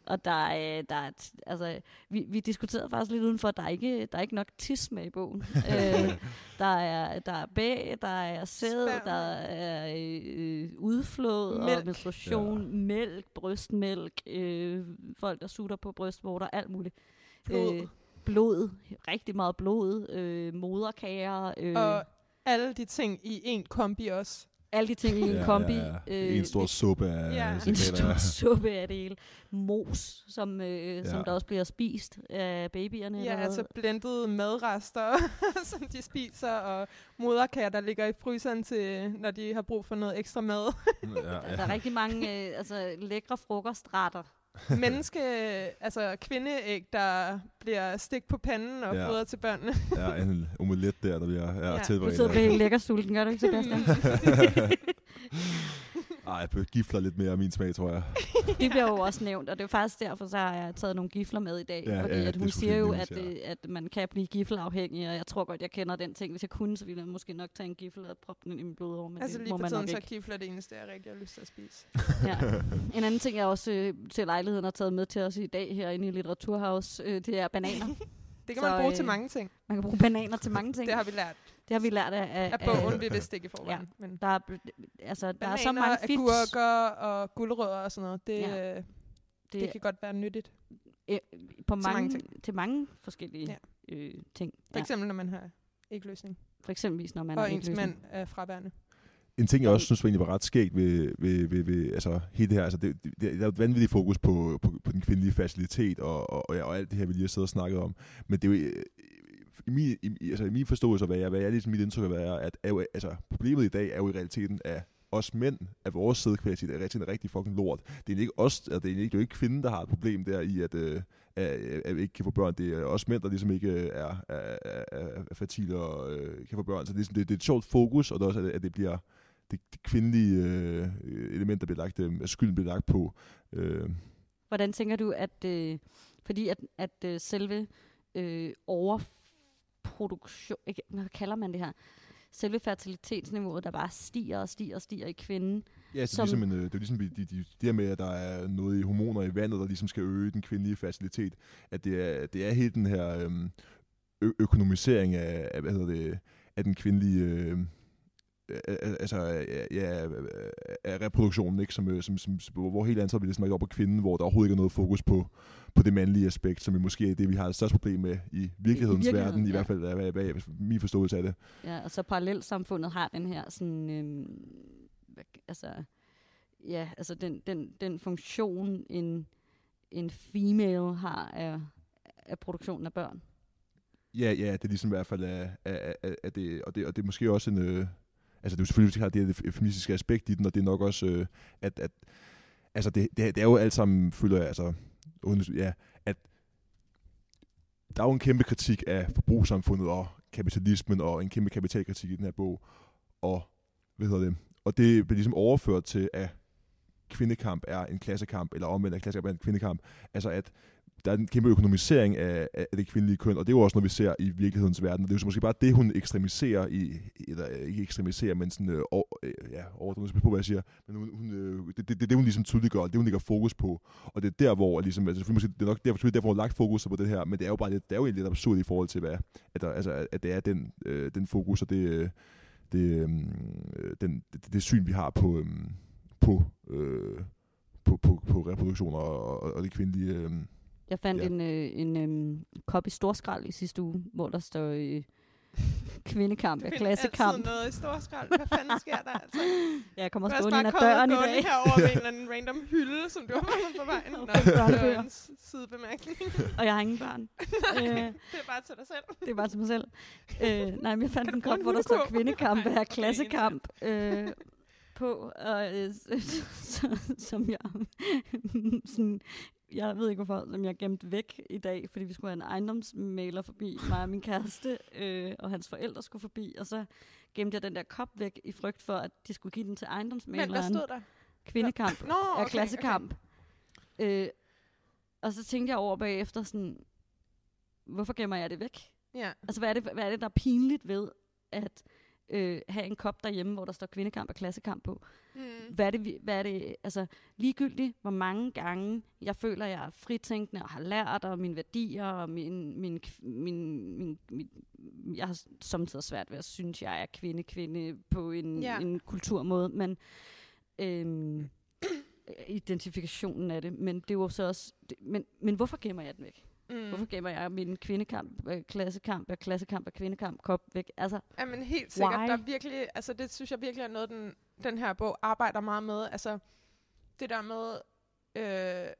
Og der er, der er altså, vi, vi diskuterede faktisk lidt udenfor, at der er ikke, der er ikke nok tis med i bogen. øh, der er, der er bæg, der er sæd, der er øh, udflod og Mælk. menstruation, ja. mælk, brystmælk, øh, folk der sutter på brystvorter, alt muligt. Blod. Øh, blod, rigtig meget blod, øh, moderkager, øh, Og alle de ting i en kombi også. Alle de ting i en Ja, kombi. ja, ja. Øh, en stor suppe af Ja. en stor suppe af det hele. Mos, som, øh, ja. som der også bliver spist af babyerne. Ja, eller altså blendede madrester, som de spiser, og moderkager, der ligger i fryseren til, når de har brug for noget ekstra mad. ja, ja. Der er rigtig mange øh, altså, lækre frokostretter. Menneske, altså kvindeæg, der bliver stik på panden og Ja. fodret til børnene. ja, en omelet der, der bliver ja, Ja. Du tilberedt. sidder helt lækker sulten, gør du ikke, Sebastian? Ej, jeg gifler lidt mere af min smag, tror jeg. Det bliver jo også nævnt, og det er faktisk derfor, så har jeg taget nogle gifler med i dag. Ja, fordi ja, at det hun siger jo, nævnes, at, ja. øh, at man kan blive giffelafhængig, og jeg tror godt, jeg kender den ting. Hvis jeg kunne, så ville jeg måske nok tage en giffel og proppe den i min blodår, men altså det lige må for man tiden, nok så ikke. kifler det eneste, jeg rigtig har lyst til at spise. Ja. En anden ting, jeg også øh, til lejligheden har taget med til os i dag herinde i Litteraturhaus, øh, det er bananer. Det kan Så, man bruge øh, til mange ting. Man kan bruge bananer til mange ting. Det har vi lært det har vi lært af, af, af bogen, vi vidste ikke i forvejen. Men Der er, altså, der bananer, er så mange fits. agurker og gulerødder og sådan noget, det, Ja. ja. det, Det, kan godt være nyttigt. øh, på til mange, mange ting. til mange forskellige Ja. øh, ting. For eksempel, når man har ægløsning, For eksempelvis, når man og er ens ægløsning. mand er fraværende. En ting, jeg også synes var egentlig var ret skægt ved, ved, ved, ved altså, hele det her, altså, det, det, det, der er et vanvittigt fokus på, på, på den kvindelige facilitet og, og, og, ja, og alt det her, vi lige har siddet og snakket om. Men det er jo, øh, i min, i, altså, i min forståelse af, hvad jeg, hvad jeg ligesom mit indtryk af, hvad er, at er jo, altså, problemet i dag er jo i realiteten, at os mænd, at vores sædkvalitet er rigtig, rigtig fucking lort. Det er ikke os, altså, det er ikke, det er jo ikke kvinden, der har et problem der i, at, øh, at, at vi ikke kan få børn. Det er os mænd, der ligesom ikke øh, er, er, er, er fertile og øh, kan få børn. Så det er, sådan- det, det er et sjovt fokus, og det er også, at, at det bliver det, det kvindelige øh, element, der bliver lagt, øh, skylden bliver lagt på. Øh, Hvordan tænker du, at... Øh, fordi at, at øh, selve øh, overproduktion... Ikke, hvad kalder man det her? Selve fertilitetsniveauet, der bare stiger og stiger og stiger i kvinden. Ja, så Som- som, ligesom en, øh, det er ligesom de, de, de, det her med, at der er noget i hormoner i vandet, der ligesom skal øge den kvindelige fertilitet. At det er, det er hele den her øhm, ø- økonomisering af, af, hvad hedder det, af den kvindelige... Øh, altså ja, af reproduktionen, ikke? Som, som, som, hvor hele ansvaret bliver ligesom op på kvinden, hvor der overhovedet ikke er noget fokus på, på det mandlige aspekt, som jo måske er det, vi har det største problem med i virkelighedens virkeligheden, verden, i ja. hvert fald er, hvad, hvad, min forståelse af det. Ja, og så parallelsamfundet har den her sådan, øhm, hvad, altså, ja, altså den, den, den funktion, en, en female har af, af produktionen af børn. Ja, ja, det er ligesom i hvert fald, er, er, er, er det, og, det, og det er måske også en, øh, altså det er jo selvfølgelig, har det her feministiske aspekt i den, og det er nok også, øh, at, at altså det, det, det er jo alt sammen, føler jeg, altså, ja, at der er jo en kæmpe kritik af forbrugssamfundet og kapitalismen, og en kæmpe kapitalkritik i den her bog, og, hvad hedder det, og det bliver ligesom overført til, at kvindekamp er en klassekamp, eller omvendt, at klassekamp er en kvindekamp. Altså at der er en kæmpe økonomisering af, af det kvindelige køn, og det er jo også noget, vi ser i virkelighedens verden. Det er jo så måske bare det, hun ekstremiserer i, eller ikke ekstremiserer, men sådan, øh, over, øh, ja, overdrivende på, hvad jeg siger, men hun, hun, øh, det, det, det, er det, hun ligesom tydeliggør, og det, hun lægger fokus på, og det er der, hvor, ligesom, altså, selvfølgelig måske, det er nok derfor, derfor, hun har lagt fokus på det her, men det er jo bare lidt, det er jo lidt absurd i forhold til, hvad, at, der, altså, at det er den, øh, den fokus, og det, øh, det, øhm, øh, den, det, det, syn, vi har på, øh, på, øh, på, på, på reproduktioner og, og, og det kvindelige... Øh, jeg fandt Ja. en, øh, en øhm, kop i storskrald i sidste uge, hvor der står øh, kvindekamp, altid klassekamp. noget i stor Hvad fanden sker der altså? Ja, jeg kommer Du også er gående også ind ad døren i dag. herover med en eller anden random hylde, som du har fundet på vejen. Nå, Og det børnebøger. en sidebemærkning. Og jeg har ingen børn. øh, det er bare til dig selv. det er bare til mig selv. Øh, nej, men jeg fandt en du kop, hvor der står kvindekamp Nej, er okay, klassekamp øh, på, og, øh, så, som jeg sådan, jeg ved ikke hvorfor, som jeg gemte væk i dag, fordi vi skulle have en ejendomsmaler forbi, mig og min kæreste, øh, og hans forældre skulle forbi, og så gemte jeg den der kop væk i frygt for, at de skulle give den til Men hvad ejendomsmaleren. stod der? Kvindekamp Nå, okay, klassekamp. Øh, og så tænkte jeg over bagefter sådan, hvorfor gemmer jeg det væk? Okay. Ja. Altså, hvad er det, hvad er det der er pinligt ved at øh, have en kop derhjemme, hvor der står kvindekamp og klassekamp på? Mm. Hvad er det, hvad er det altså, ligegyldigt, hvor mange gange jeg føler, jeg er fritænkende og har lært, og mine værdier, og min, min, min, min, min, jeg har samtidig svært ved at synes, jeg er kvinde-kvinde på en, ja. en kulturmåde, men øhm, identifikationen af det, men det er jo så også, det, men, men hvorfor gemmer jeg den væk? Mm. Hvorfor gemmer jeg min kvindekamp, øh, klassekamp, øh, klassekamp og kvindekamp kop væk? Altså, Ja, men helt sikkert. Why? Der er virkelig, altså det synes jeg virkelig er noget, den, den her bog arbejder meget med. Altså det der med, øh,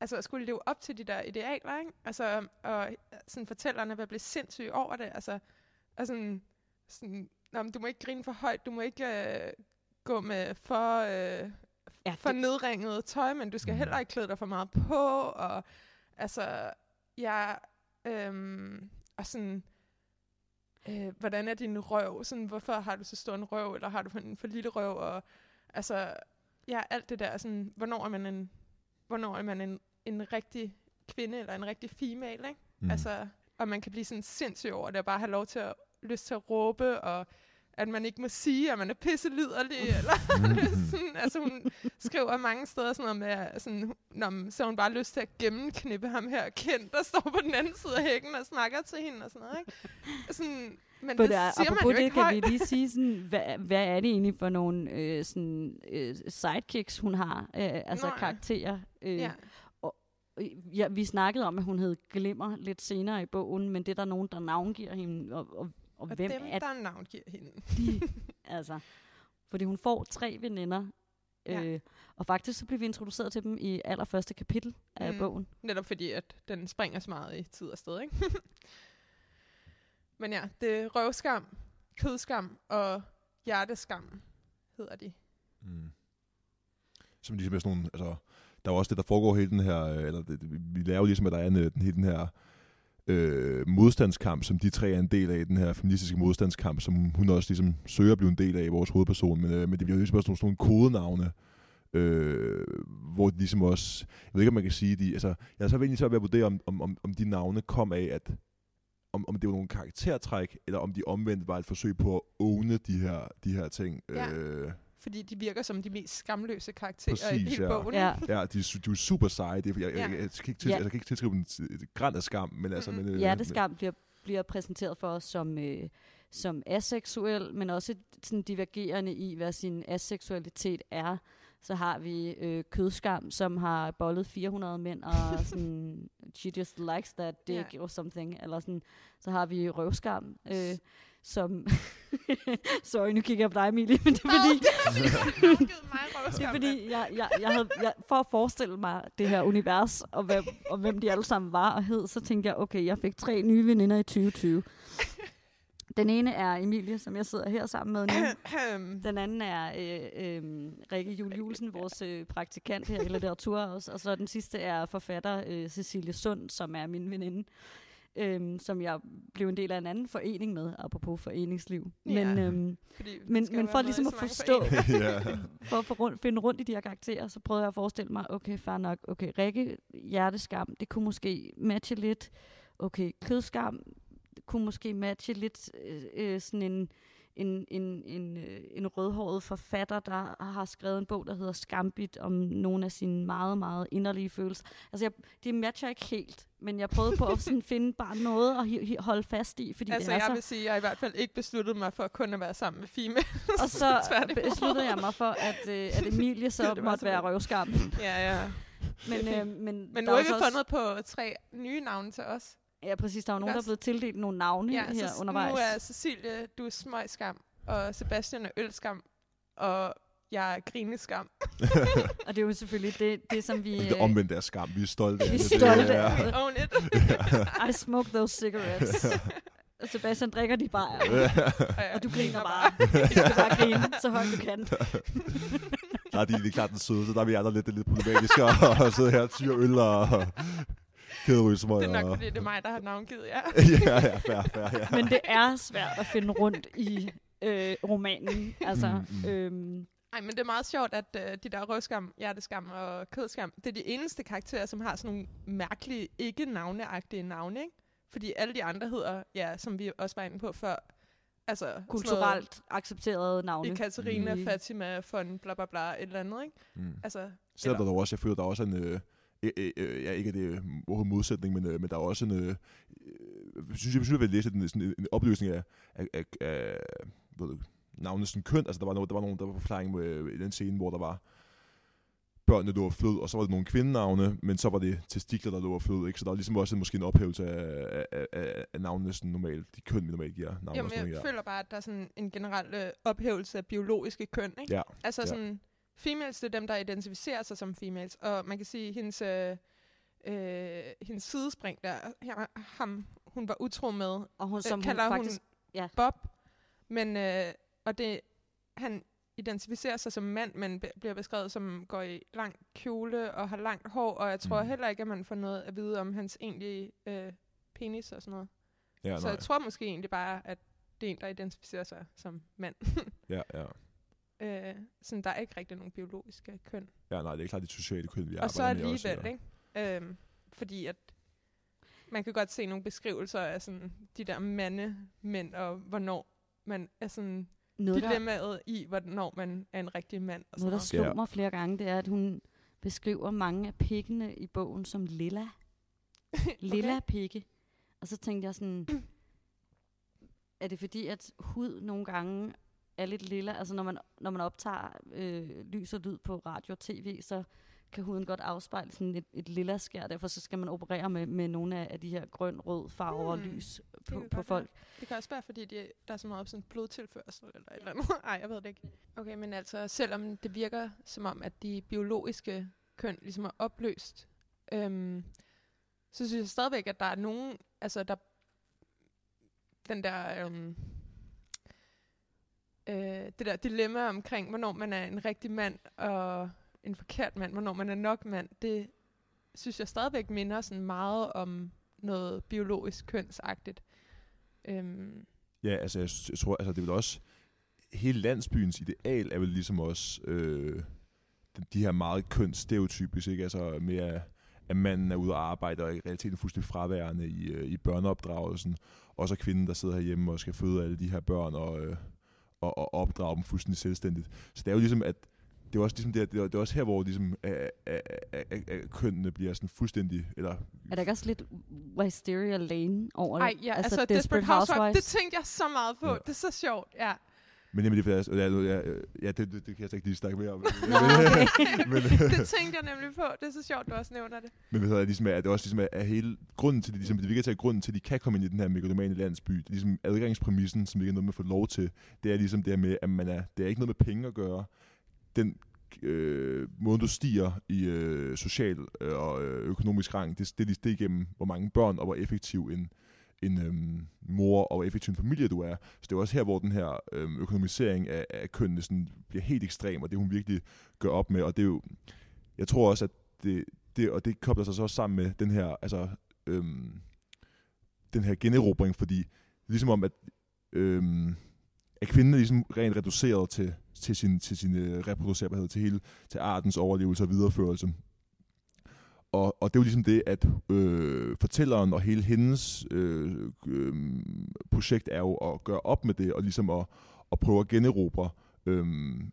altså at skulle leve op til de der idealer, ikke? Altså, og sådan fortællerne vil blive sindssyge over det. Altså, og sådan, sådan Nå, men du må ikke grine for højt, du må ikke øh, gå med for, øh, ja, for det, nedringet tøj, men du skal Mm. heller ikke klæde dig for meget på, og altså, jeg, øhm, og sådan, øh, hvordan er din røv, sådan, hvorfor har du så stor en røv, eller har du en for lille røv, og altså, ja, alt det der, sådan, hvornår er man en, hvornår er man en, en rigtig kvinde, eller en rigtig female, ikke? Mm. Altså, og man kan blive sådan sindssyg over det, og bare have lov til at, lyst til at råbe, og at man ikke må sige, at man er pisse liderlig, eller sådan, altså hun skriver mange steder sådan noget med, sådan, Nå, men så hun bare lyst til at gennemknippe ham her kendt, der står på den anden side af hækken og snakker til hende og sådan noget, ikke? Sådan, men det, det er, siger man jo det, ikke kan højt. vi lige sige, sådan, hvad, hvad er det egentlig for nogle øh, sådan, øh, sidekicks, hun har, øh, altså Nå ja. karakterer? Øh, Ja. Øh, Ja, vi snakkede om, at hun hed Glimmer lidt senere i bogen, men det er der nogen, der navngiver hende, og, og, og, Og hvem dem, er der navngiver hende. de? altså, fordi hun får tre veninder, Ja. øh, og faktisk så bliver vi introduceret til dem i allerførste kapitel af Mm. bogen. Netop fordi, at den springer så meget i tid og sted, ikke? Men ja, det er røvskam, kødskam og hjerteskam, hedder de. Mm. Som ligesom er sådan nogle, altså, der er jo også det, der foregår hele den her, øh, eller det, det- vi lærer jo ligesom, at der er en, øh, den, hele den her øh, modstandskamp, som de tre er en del af, den her feministiske modstandskamp, som hun også ligesom søger at blive en del af i vores hovedperson, men, øh, men det bliver jo ligesom også nogle, sådan nogle kodenavne, Øh, hvor de ligesom også, jeg ved ikke, om man kan sige, de, altså, jeg er så egentlig så ved at vurdere, om, om, om, om de navne kom af, at om, om det var nogle karaktertræk, eller om de omvendt var et forsøg på at åne de her, de her ting. Ja. Øh, Fordi de virker som de mest skamløse karakterer i Præcis, hele ja. bogen. Ja. ja, de, er de er super seje. Det er, jeg, Ja. jeg, jeg, kan ikke til, Ja. jeg kan ikke tilskrive dem et, græn af skam, men altså... Mhm. Men, øh, Hjerteskam bliver, bliver præsenteret for os som, øh, som aseksuel, men også sådan divergerende i, hvad sin aseksualitet er. Så har vi øh, kødskam, som har bollet 400 mænd, og sådan, she just likes that dick Ja. or something. Eller sådan. Så har vi røvskam, øh, som... Sorry, nu kigger jeg på dig, Emilie, men det er fordi... det er mig Det er røvskam, fordi, jeg, jeg, jeg havde, jeg, for at forestille mig det her univers, og hvem, og hvem de alle sammen var og hed, så tænkte jeg, okay, jeg fik tre nye veninder i 2020. Den ene er Emilie, som jeg sidder her sammen med nu. Den anden er øh, øh, Rikke Jul Julesen, vores øh, praktikant her i litteratur også. Og så den sidste er forfatter øh, Cecilie Sund, som er min veninde. Øhm, som jeg blev en del af en anden forening med, apropos foreningsliv. Men, Ja. øhm, Fordi Men- man skal men jo for ligesom at forstå- for at få rundt, finde rundt i de her karakterer, så prøvede jeg at forestille mig, okay, fair nok, okay, Rikke, hjerteskam, det kunne måske matche lidt. Okay, kødskam kunne måske matche lidt øh, øh, sådan en, en, en, en, øh, en rødhåret forfatter, der har skrevet en bog, der hedder Skambit, om nogle af sine meget, meget inderlige følelser. Altså, jeg, det matcher ikke helt, men jeg prøvede på at sådan finde bare noget at holde fast i, fordi Altså, det er jeg så... vil sige, at jeg i hvert fald ikke besluttet mig for kun at være sammen med female. Og så besluttede jeg mig for, at, øh, at Emilie så Det måtte være røvskam. ja, ja. Men, øh, men, Men nu er har vi også- fundet på tre nye navne til os. Ja, præcis. Der er jo nogen, der er blevet tildelt nogle navne Ja, her så undervejs. nu er Cecilie, du er smøgskam, og Sebastian er ølskam, og jeg er grineskam. Og det er jo selvfølgelig det, det som vi... Det er omvendt af skam. Vi er stolte af Vi er det. Det stolte er- af We own it. I smoke those cigarettes. og Sebastian drikker de bare, og du griner bare. Du skal bare grine, så højt du kan. Der er de, det er klart den søde, så der er vi andre lidt, det er lidt problematiske at sidde her og tyre øl og kæderøsmøg. Det er nok, og... fordi det er mig, der har navngivet jer. ja, ja, fair, fair, ja. Men det er svært at finde rundt i øh, romanen. Altså, Mm, mm. øhm, Ej, men det er meget sjovt, at øh, de der røvskam, hjerteskam og kødskam, det er de eneste karakterer, som har sådan nogle mærkelige, ikke navneagtige navne, ikke? Fordi alle de andre hedder, ja, som vi også var inde på før, altså noget- kulturelt accepterede navne. Ekaterina, Mm. Fatima, Fon, bla bla bla, et eller andet, ikke? Mm. Altså, Selvom der er også, jeg føler, der er også en... Øh, øh, øh, øh, ja, ikke at det er modsætning, men, øh, men der er også en... Øh, øh, jeg synes, jeg synes, jeg vil læse en, sådan en, en opløsning af, af, af, af ved du, navnet sådan køn. Altså, der var, noget, der var nogen, der var forklaring med, øh, i den scene, hvor der var børnene, der var flød, og så var det nogle kvindenavne, men så var det testikler, der lå flød, ikke? Så der var ligesom også måske en ophævelse af, af, af, af navnene sådan normalt, de køn, vi normalt giver navne. Jamen, jeg ja. føler bare, at der er sådan en generel øh, ophævelse af biologiske køn, ikke? Ja, Altså ja. sådan, females, det er dem, der identificerer sig som females, og man kan sige, hendes, øh, øh, hendes sidespring der, her, ham, hun var utro med, Og hun, øh, som hun kalder hun, faktisk... ja. Bob, men, øh, og det, han identificerer sig som mand, men be- bliver beskrevet som går i lang kjole og har langt hår, og jeg tror Mm. heller ikke, at man får noget at vide om hans egentlige øh, penis og sådan noget. ja, Så nej. jeg tror måske egentlig bare, at det er en, der identificerer sig som mand. ja, ja. Øh, sådan, der er ikke rigtig nogen biologiske køn. ja, nej, det er klart de sociale køn, vi og så arbejder med også, alligevel, ikke? Øhm, fordi at man kan godt se nogle beskrivelser af sådan de der mande, mænd, og hvornår man er sådan Noget, der, dilemmaet i, hvornår man er en rigtig mand. Og noget, der slog Ja. mig flere gange, det er, at hun beskriver mange af pikkene i bogen som lilla. Lilla pikke. Og så tænkte jeg sådan, er det fordi, at hud nogle gange er lidt lilla? Altså når man, når man optager øh, lys og lyd på radio og tv, så kan huden godt afspejle sådan et, et lilla skær. Derfor så skal man operere med, med nogle af, af de her grøn-rød farver og Hmm, lys på, på være. folk. Det kan også være, fordi de, der er så meget sådan blodtilførsel eller et eller andet. Ej, jeg ved det ikke. Okay, men altså, selvom det virker som om, at de biologiske køn ligesom er opløst, øhm, så synes jeg stadigvæk, at der er nogen, altså der, den der, øhm, øh, det der dilemma omkring, hvornår man er en rigtig mand og en forkert mand, hvornår man er nok mand, det synes jeg stadigvæk minder sådan meget om noget biologisk kønsagtigt. Øhm, Ja, altså jeg, jeg tror, altså det er vel også, hele landsbyens ideal er vel ligesom også, øh, de her meget kønsstereotypisk, ikke? Altså mere at manden er ude og arbejde og i realiteten fuldstændig fraværende i, øh, i børneopdragelsen. Og så kvinden, der sidder herhjemme og skal føde alle de her børn og, øh, og, og opdrage dem fuldstændig selvstændigt. Så det er jo ligesom, at det er også ligesom det, det, er, det er også her, hvor ligesom, at, at, at, at kønnene bliver sådan fuldstændig, eller... Er der ikke også lidt Wisteria Lane over Ej, ja, altså, altså Desperate, Housewives. Det tænkte jeg så meget på. Ja. Det er så sjovt, ja. Men jamen, det er ja, ja, ja det, det, det, kan jeg så ikke lige snakke mere om. Okay. men, det tænkte jeg nemlig på. Det er så sjovt, du også nævner det. Men hvad hedder det, ligesom, at det også ligesom er, hele grunden til, det, ligesom, det virker til, at grunden til, at de kan komme ind i den her megalomane landsby, det er ligesom adgangspræmissen, som ikke er noget med at få lov til, det er ligesom det her med, at man er, det er ikke noget med penge at gøre. Den øh, måde, du stiger i øh, social øh, og øh, økonomisk rang, det, det, det er igennem, hvor mange børn og hvor effektiv en, en øhm, mor og effektiv en familie du er. Så det er også her, hvor den her øhm, økonomisering af, af kønnene sådan bliver helt ekstrem, og det hun virkelig gør op med. Og det er jo, jeg tror også, at det, det, og det kobler sig så også sammen med den her, altså, øhm, den her generobring, fordi ligesom om, at, øhm, at kvinden er ligesom rent reduceret til, til sin, til sin øh, reproducerbarhed, til hele, til artens overlevelse og videreførelse. Og, og det er jo ligesom det, at øh, fortælleren og hele hendes øh, øh, projekt er jo at gøre op med det, og ligesom at, at prøve at generobre øh,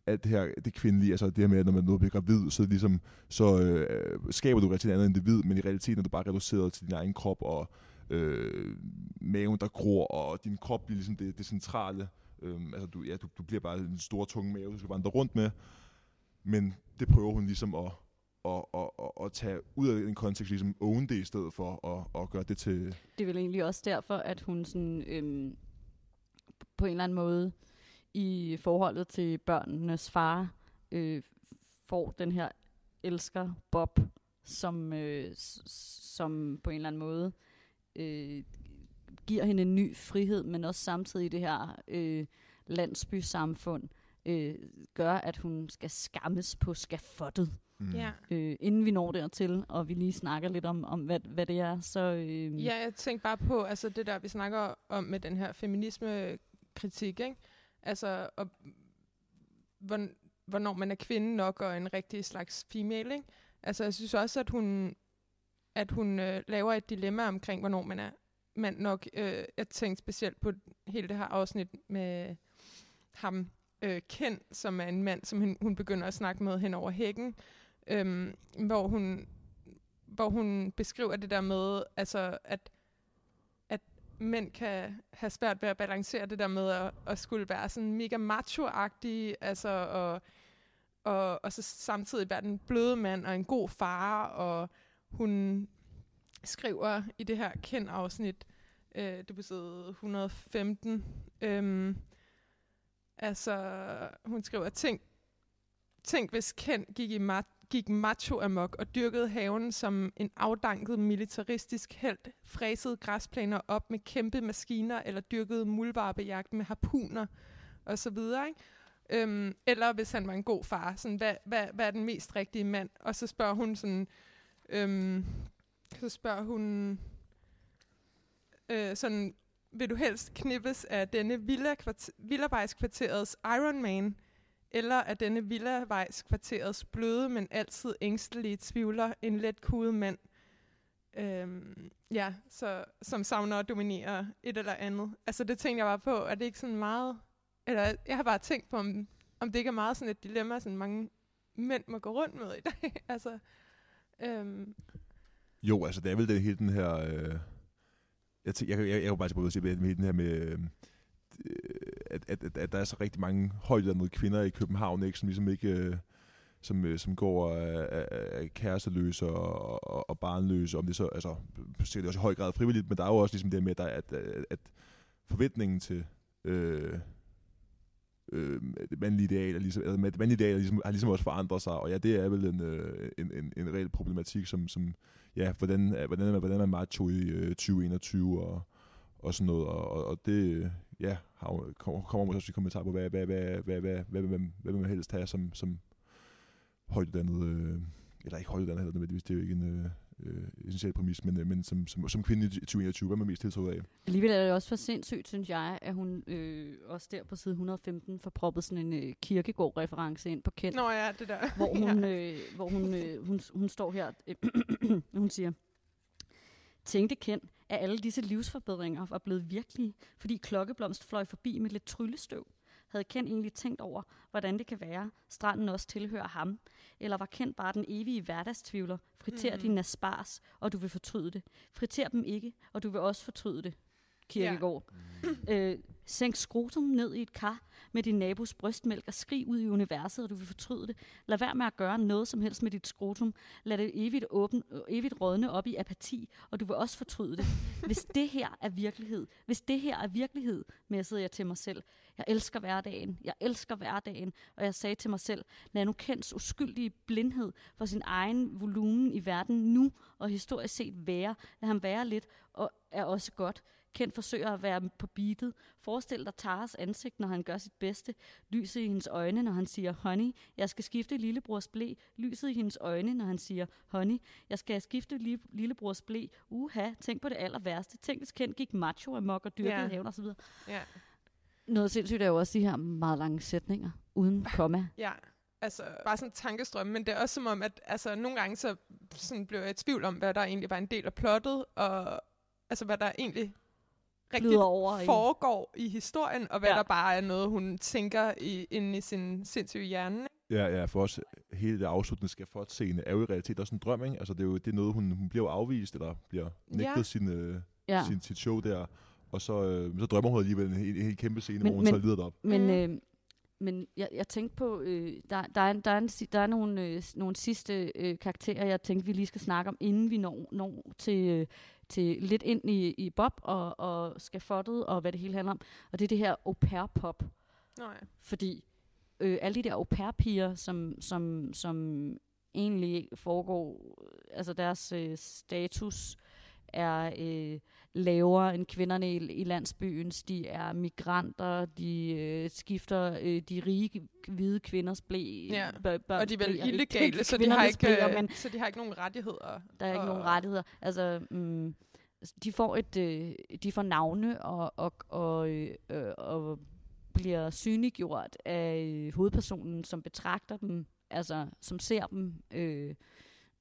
alt det her, det kvindelige, altså det her med, at når man noget bliver gravid, så, ligesom, så øh, skaber du et andet individ, men i realiteten er du bare reduceret til din egen krop, og øh, maven, der gror, og din krop bliver ligesom det, det centrale. Øh, altså du, ja, du, du bliver bare en stor, tung mave, du skal vandre rundt med. Men det prøver hun ligesom at, og, og, og, og tage ud af en kontekst, ligesom own det i stedet for at, at gøre det til... Det er vel egentlig også derfor, at hun sådan, øhm, på en eller anden måde i forholdet til børnenes far øh, får den her elsker Bob, som, øh, som på en eller anden måde øh, giver hende en ny frihed, men også samtidig det her øh, landsbysamfund øh, gør, at hun skal skammes på skafottet. Mm. Ja. Øh, inden vi når dertil, og vi lige snakker lidt om, om hvad, hvad det er, så... Øh... Ja, jeg tænker bare på, altså det der, vi snakker om med den her feminisme-kritik, ikke? Altså, og, hvornår man er kvinde nok, og en rigtig slags female, ikke? Altså, jeg synes også, at hun, at hun øh, laver et dilemma omkring, hvornår man er mand nok. Øh, jeg tænkte specielt på hele det her afsnit med ham, øh, Ken, som er en mand, som hun, hun begynder at snakke med hen over hækken, øhm, hvor hun hvor hun beskriver det der med, altså at, at mænd kan have svært ved at balancere det der med at, at skulle være sådan mega macho altså og, og, og så samtidig være den bløde mand og en god far, og hun skriver i det her kendt-afsnit, øh, det er på side 115, øhm, altså hun skriver, tænk, tænk hvis Ken gik i mat gik macho amok og dyrkede haven som en afdanket militaristisk held, fræsede græsplæner op med kæmpe maskiner eller dyrkede muldvarpejagt med harpuner og så videre, ikke? Øhm, eller hvis han var en god far, sådan, hvad, hvad, hvad er den mest rigtige mand? Og så spørger hun sådan, øhm, så spørger hun øh, sådan, vil du helst knippes af denne villa villavejskvarterets Iron Man, eller er denne villavejs kvarterets bløde, men altid ængstelige tvivler, en let kudet mand, øhm, ja, så, som savner at dominere et eller andet. Altså det tænkte jeg bare på, er det ikke sådan meget, eller jeg har bare tænkt på, om, om det ikke er meget sådan et dilemma, sådan mange mænd må gå rundt med i dag. altså, øhm. Jo, altså det er vel det hele den her, øh, jeg, jeg, jeg, jeg, jeg bare til at sige, med den her med, øh, at, at, at, at der er så rigtig mange højdannede kvinder i København, ikke, som ligesom ikke... Øh, som, øh, som går øh, af, af, kæresteløse og, og, og barnløse, om det så, altså, det også i høj grad frivilligt, men der er jo også ligesom det med, at, at, at forventningen til øh, øh, det mandlige ideal, ligesom, altså, det mandlige ideal ligesom, har ligesom også forandret sig, og ja, det er vel en, øh, en, en, en reel problematik, som, som ja, hvordan, hvordan, er man, hvordan er man macho i øh, 2021, og, og sådan noget, og, og det, ja, har, kommer, kommer måske også i kommentar på, hvad, hvad, hvad, hvad, hvad, hvad, hvad, hvad vil man helst have som, som højtuddannet, øh, eller ikke højtuddannet heller nødvendigvis, det er jo ikke en, øh, essentiel præmis, men, øh, men som, som, som kvinde i 2021, hvad er man mest tiltrukket af? Alligevel er det også for sindssygt, synes jeg, at hun øh, også der på side 115 får proppet sådan en øh, kirkegård-reference ind på Kent. Nå ja, det der. hvor hun, øh, hvor hun, øh, hun, hun står her, øh, hun siger, tænkte Kent, at alle disse livsforbedringer var blevet virkelige, fordi klokkeblomst fløj forbi med lidt tryllestøv. Havde Kent egentlig tænkt over, hvordan det kan være, stranden også tilhører ham? Eller var Kent bare den evige hverdagstvivler? Friter mm. din aspars, og du vil fortryde det. Friter dem ikke, og du vil også fortryde det. Kirkegård. Ja. Øh, sænk skrotum ned i et kar med din nabos brystmælk og skrig ud i universet, og du vil fortryde det. Lad være med at gøre noget som helst med dit skrotum. Lad det evigt, åben, evigt rådne op i apati, og du vil også fortryde det. Hvis det her er virkelighed, hvis det her er virkelighed, messede jeg til mig selv. Jeg elsker hverdagen, jeg elsker hverdagen, og jeg sagde til mig selv, lad nu Kents uskyldige blindhed for sin egen volumen i verden nu og historisk set være. Lad ham være lidt, og er også godt. Kent forsøger at være på beatet. Forestil dig Taras ansigt, når han gør sit bedste. Lyset i hendes øjne, når han siger, honey, jeg skal skifte lillebrors blæ. Lyset i hendes øjne, når han siger, honey, jeg skal skifte li- lillebrors blæ. Uha, tænk på det aller værste. Tænk, hvis Kent gik macho amok og dyrkede yeah. haven osv. Ja. Noget sindssygt er jo også de her meget lange sætninger, uden komma. Ja, altså bare sådan en tankestrøm, men det er også som om, at altså, nogle gange så sådan blev jeg i tvivl om, hvad der egentlig var en del af plottet, og altså hvad der egentlig rigtigt over i- foregår i historien, og hvad Ja. der bare er noget, hun tænker i, inde i sin sindssyge hjerne. ikke? Ja, ja, for os hele det afsluttende skal for scene er jo i realiteten også en drøm, ikke? Altså det er jo det er noget, hun, hun bliver afvist, eller bliver nægtet Ja. sin, øh, Ja. sin, sit show der, og så, øh, så drømmer hun alligevel en, helt, en helt kæmpe scene, Men- hvor hun men- så lider derop. Men, Mm. øh, men jeg, jeg tænkte på, øh, der, der, er, en- der, er en, der er nogle, øh, nogle sidste øh, karakterer, jeg tænkte, vi lige skal snakke om, inden vi når, når til, øh, til lidt ind i, i Bob og, og skafottet og hvad det hele handler om. Og det er det her au pair pop. Nå ja. Fordi øh, alle de der au pair piger, som, som, som egentlig foregår, altså deres øh, status er øh, lavere end kvinderne i, i landsbyen. De er migranter, de øh, skifter øh, de rige hvide kvinders blæ. Ja, bør, børns Og de er vel bleer. illegale, så de, har ikke, bleer, øh, men så de har ikke nogen rettigheder. der er ikke og- nogen rettigheder. Altså, mm, de får et, øh, de får navne og, og, og, øh, og bliver synliggjort af hovedpersonen, som betragter dem, altså som ser dem, øh,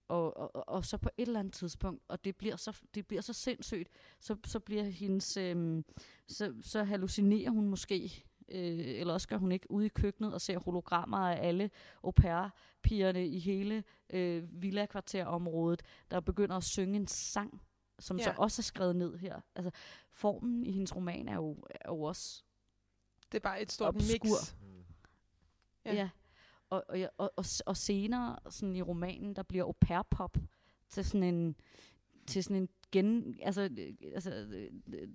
og, og, og- så på et eller andet tidspunkt, og det bliver så, det bliver så sindssygt, så, så bliver hendes, øh, så, så hallucinerer hun måske, øh, eller også gør hun ikke ude i køkkenet og ser hologrammer af alle au pair-pigerne i hele øh, villa-kvarterområdet, der begynder at synge en sang, som ja. så også er skrevet ned her. Altså, formen i hendes roman er jo, er jo også Det er bare et stort Obskur. mix. Ja. Ja. Og, og, og, og, og senere sådan i romanen, der bliver au pair pop til sådan en, til sådan en gen, altså, øh, altså øh,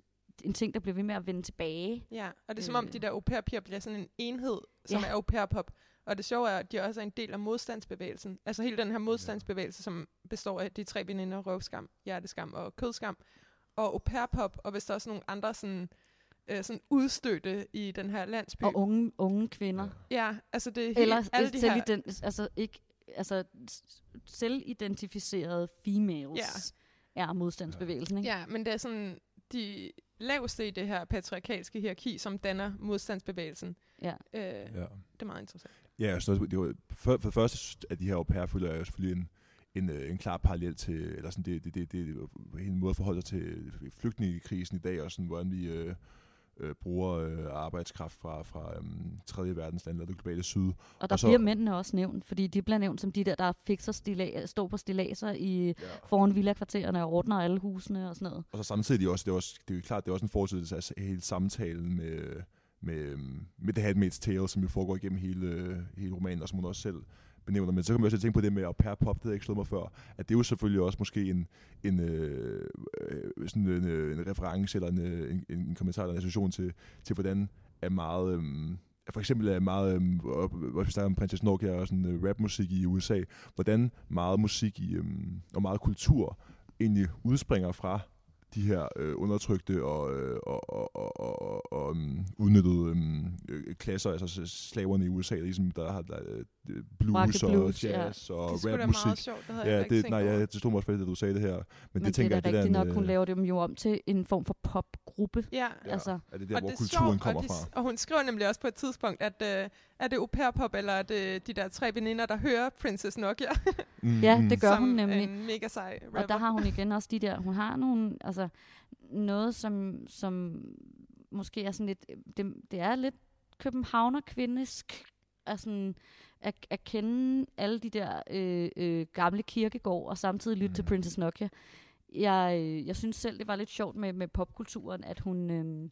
en ting, der bliver ved med at vende tilbage. Ja, og det er som om Øh. de der au pair bliver sådan en enhed, som Ja. er au pair pop. Og det sjove er, at de også er en del af modstandsbevægelsen. Altså hele den her modstandsbevægelse, som består af de tre veninder, røvskam, hjerteskam og kødskam. Og au pair pop, og hvis der er også nogle andre sådan, øh, sådan udstødte i den her landsby. Og unge, unge kvinder. Ja, altså det er helt, Eller alle de selv her... den, altså ikke, altså selvidentificerede females ja. er modstandsbevægelsen, ikke? Ja, men det er sådan de laveste i det her patriarkalske hierarki, som danner modstandsbevægelsen. Ja. Øh, Ja. Det er meget interessant. Ja, så det var, for, for det første, at de her au pair føler jeg selvfølgelig en, en, øh, en klar parallel til, eller sådan, det, det, det, det er en måde at forholde sig til flygtningekrisen i dag, og sådan, hvordan vi øh, øh, bruger øh, arbejdskraft fra, fra øhm, tredje verdens lande og det globale syd. Og der Og så- bliver mændene også nævnt, fordi de bliver nævnt som de der, der fikser stila- står på stilaser i Ja. foran villakvartererne og ordner alle husene og sådan noget. Og så samtidig også, det er, også, det er jo klart, det er også en fortsættelse af hele samtalen med, med, øhm, med The Handmaid's Tale, som jo foregår igennem hele, hele romanen, og som hun også selv benævner. Men så kan man også tænke på det med au pair pop, det havde jeg ikke slået mig før, at det er jo selvfølgelig også måske en, en, øh, øh sådan en, øh, en reference eller en, øh, en, en kommentar eller en association til, til hvordan er meget... Øh, for eksempel er meget, øhm, og- hvor vi snakker om Princess Nokia og sådan øh, rapmusik i USA, hvordan meget musik i, øh, og meget kultur egentlig udspringer fra de her øh, undertrykte og, øh, og, og, og, og, og um, udnyttede øhm, øh, klasser, altså slaverne i USA, ligesom der har, der, øh, blues, and og blues, ja. jazz og Det skulle da rapmusik. meget sjovt, det havde Ja, jeg det, nej, ja, det stod mig også fedt, at du sagde det her. Men, Men det tænker det jeg, er da det der rigtigt nok, hun øh, laver dem jo om til en form for popgruppe. Ja, Ja, altså. er det der, og hvor det er kulturen sjovt, kommer og, de, fra. og hun skriver nemlig også på et tidspunkt, at øh, er det au pair-pop, eller er det de der tre veninder, der hører Princess Nokia, Mm, Ja, det gør som hun nemlig. en mega sej rapper. Og der har hun igen også de der, hun har nogle, altså noget, som, som måske er sådan lidt, det, det er lidt københavner kvindesk, at, sådan, at, at kende alle de der øh, øh, gamle kirkegård, og samtidig lytte mm. til. Princess Nokia. Jeg, øh, jeg synes selv, det var lidt sjovt med, med popkulturen, at hun, øh,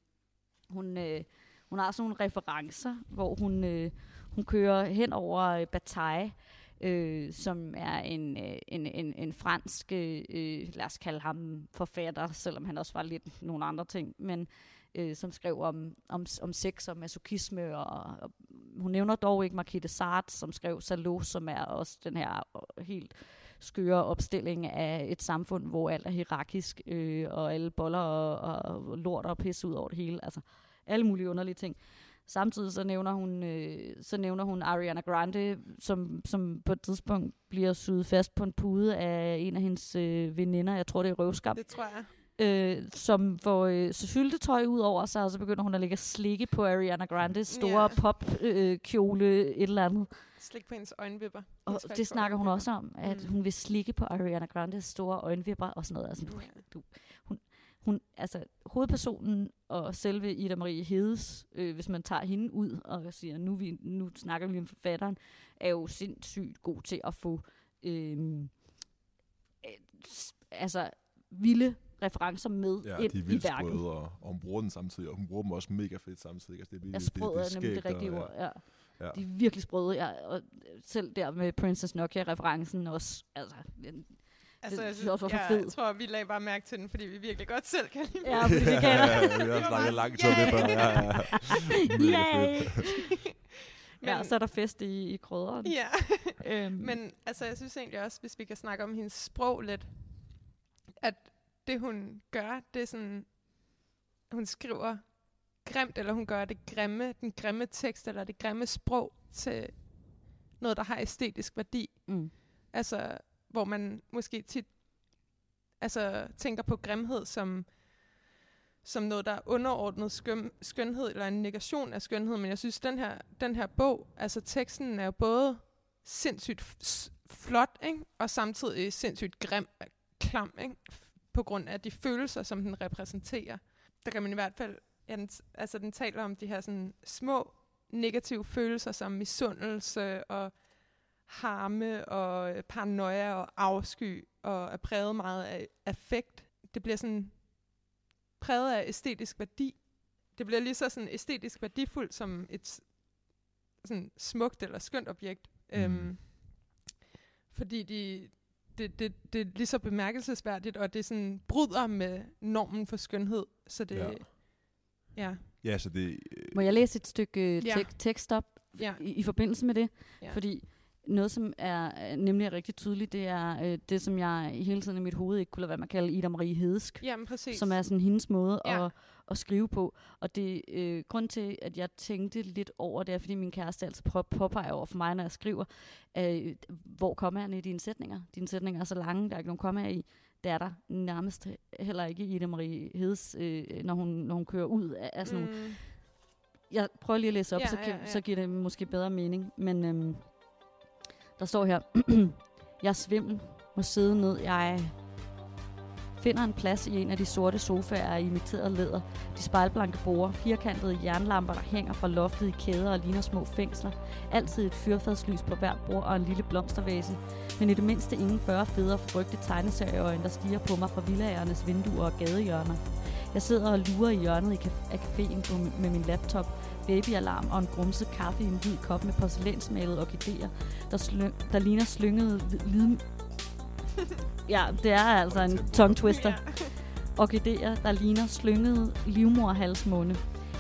hun, øh, hun har sådan nogle referencer, hvor hun, øh, hun kører hen over øh, Bataille, øh, som er en, øh, en, en, en fransk, øh, øh, lad os kalde ham forfatter, selvom han også var lidt nogle andre ting, men øh, som skrev om, om, om sex og masochisme, og, og hun nævner dog ikke Marquette de som skrev Salo, som er også den her øh, helt skøre opstilling af et samfund, hvor alt er hierarkisk, øh, og alle boller og, og lort og pis ud over det hele. Altså alle mulige underlige ting. Samtidig så nævner hun, øh, så nævner hun Ariana Grande, som, som på et tidspunkt bliver syet fast på en pude af en af hendes øh, veninder. Jeg tror, det er røvskam. Det tror jeg. Øh, som får øh, så syltetøj ud over sig, og så begynder hun at lægge slikke på Ariana Grandes store Ja. popkjole, øh, kjole, et eller andet. Slik på hendes øjenvipper. Og Hendes det snakker hun også om, at Mm. hun vil slikke på Ariana Grandes store øjenvipper og sådan noget. Altså, du, du, hun, hun, altså, hovedpersonen og selve Ida Marie Hedes, øh, hvis man tager hende ud og siger, nu, vi, nu snakker vi om forfatteren, er jo sindssygt god til at få øh, øh, s- altså, vilde referencer med Ja, ind de er i værket. sprøde, og, og hun bruger den samtidig, og hun bruger dem også mega fedt samtidig. Altså, det er, Ja, virkelig- sprød er nemlig det rigtige og- ord. Ja. Ja. De er virkelig sprøde. Ja, og selv der med Princess Nokia-referencen også. Altså, den, Altså, Det jeg, synes jeg også jeg, fed. tror, vi lagde bare mærke til den, fordi vi virkelig godt selv kan lide. Ja, fordi vi kender. ja, vi har snakket langt om det før. Ja, ja. Yay! fedt. ja, Men- så er der fest i, i krydderen. Ja, Øhm, men altså, jeg synes egentlig også, hvis vi kan snakke om hendes sprog lidt, at det hun gør, det er sådan, hun skriver grimt, eller hun gør det grimme, den grimme tekst, eller det grimme sprog til noget, der har æstetisk værdi. mm, Altså, hvor man måske tit altså, tænker på grimhed som, som noget, der er underordnet skøn, skønhed, eller en negation af skønhed. Men jeg synes, den her, den her bog, altså teksten er jo både sindssygt flot, ikke? og samtidig sindssygt grim, klam, ikke? På grund af de følelser, som den repræsenterer. Der kan man i hvert fald, ja, den, altså den taler om de her sådan, små negative følelser, som misundelse og harme og paranoia og afsky, og er præget meget af affekt. Det bliver sådan præget af æstetisk værdi. Det bliver lige så sådan æstetisk værdifuldt som et sådan smukt eller skønt objekt. Mm. Øhm, fordi de, det, det, det er lige så bemærkelsesværdigt, og det sådan bryder med normen for skønhed. Så det, Ja. ja. ja, Ja, så det... må jeg læse et stykke øh, Ja. tek- tekst op ja, i, i forbindelse med det? Ja. Fordi noget, som er er nemlig rigtig tydeligt, det er øh, det, som jeg hele tiden i mit hoved ikke kunne lade være med at kalde Ida Marie Hedesk. jamen præcis. som er sådan hendes måde Ja. at, at skrive på. Og det øh, grund til, at jeg tænkte lidt over det, er, fordi min kæreste altid prøver at påpege over for mig, når jeg skriver, øh, hvor kommaerne i dine sætninger. Dine sætninger er så lange, der er ikke nogen kommaer i. Det er der nærmest heller ikke i Ida Marie Hedes, øh, når, hun, når hun kører ud af, af sådan mm. Jeg prøver lige at læse op, Ja, så, ja, ja. så giver det måske bedre mening. Men øhm, der står her, jeg er svimmel, må sidde ned, jeg finder en plads i en af de sorte sofaer af imiteret læder. De spejlblanke borde, firkantede jernlamper, der hænger fra loftet i kæder og ligner små fængsler. Altid et fyrfadslys på hvert bord og en lille blomstervase. Men i det mindste ingen 40 fede og frygte tegneserieøjne, der stiger på mig fra villagernes vinduer og gadehjørner. Jeg sidder og lurer i hjørnet i af caféen med min laptop, babyalarm og en grumset kaffe i en hvid kop med porcelænsmalede orkideer, der, slyng, der ligner slyngede lid... Ja, det er altså en tongue twister. Orkideer, der ligner slyngede livmorhalsmunde.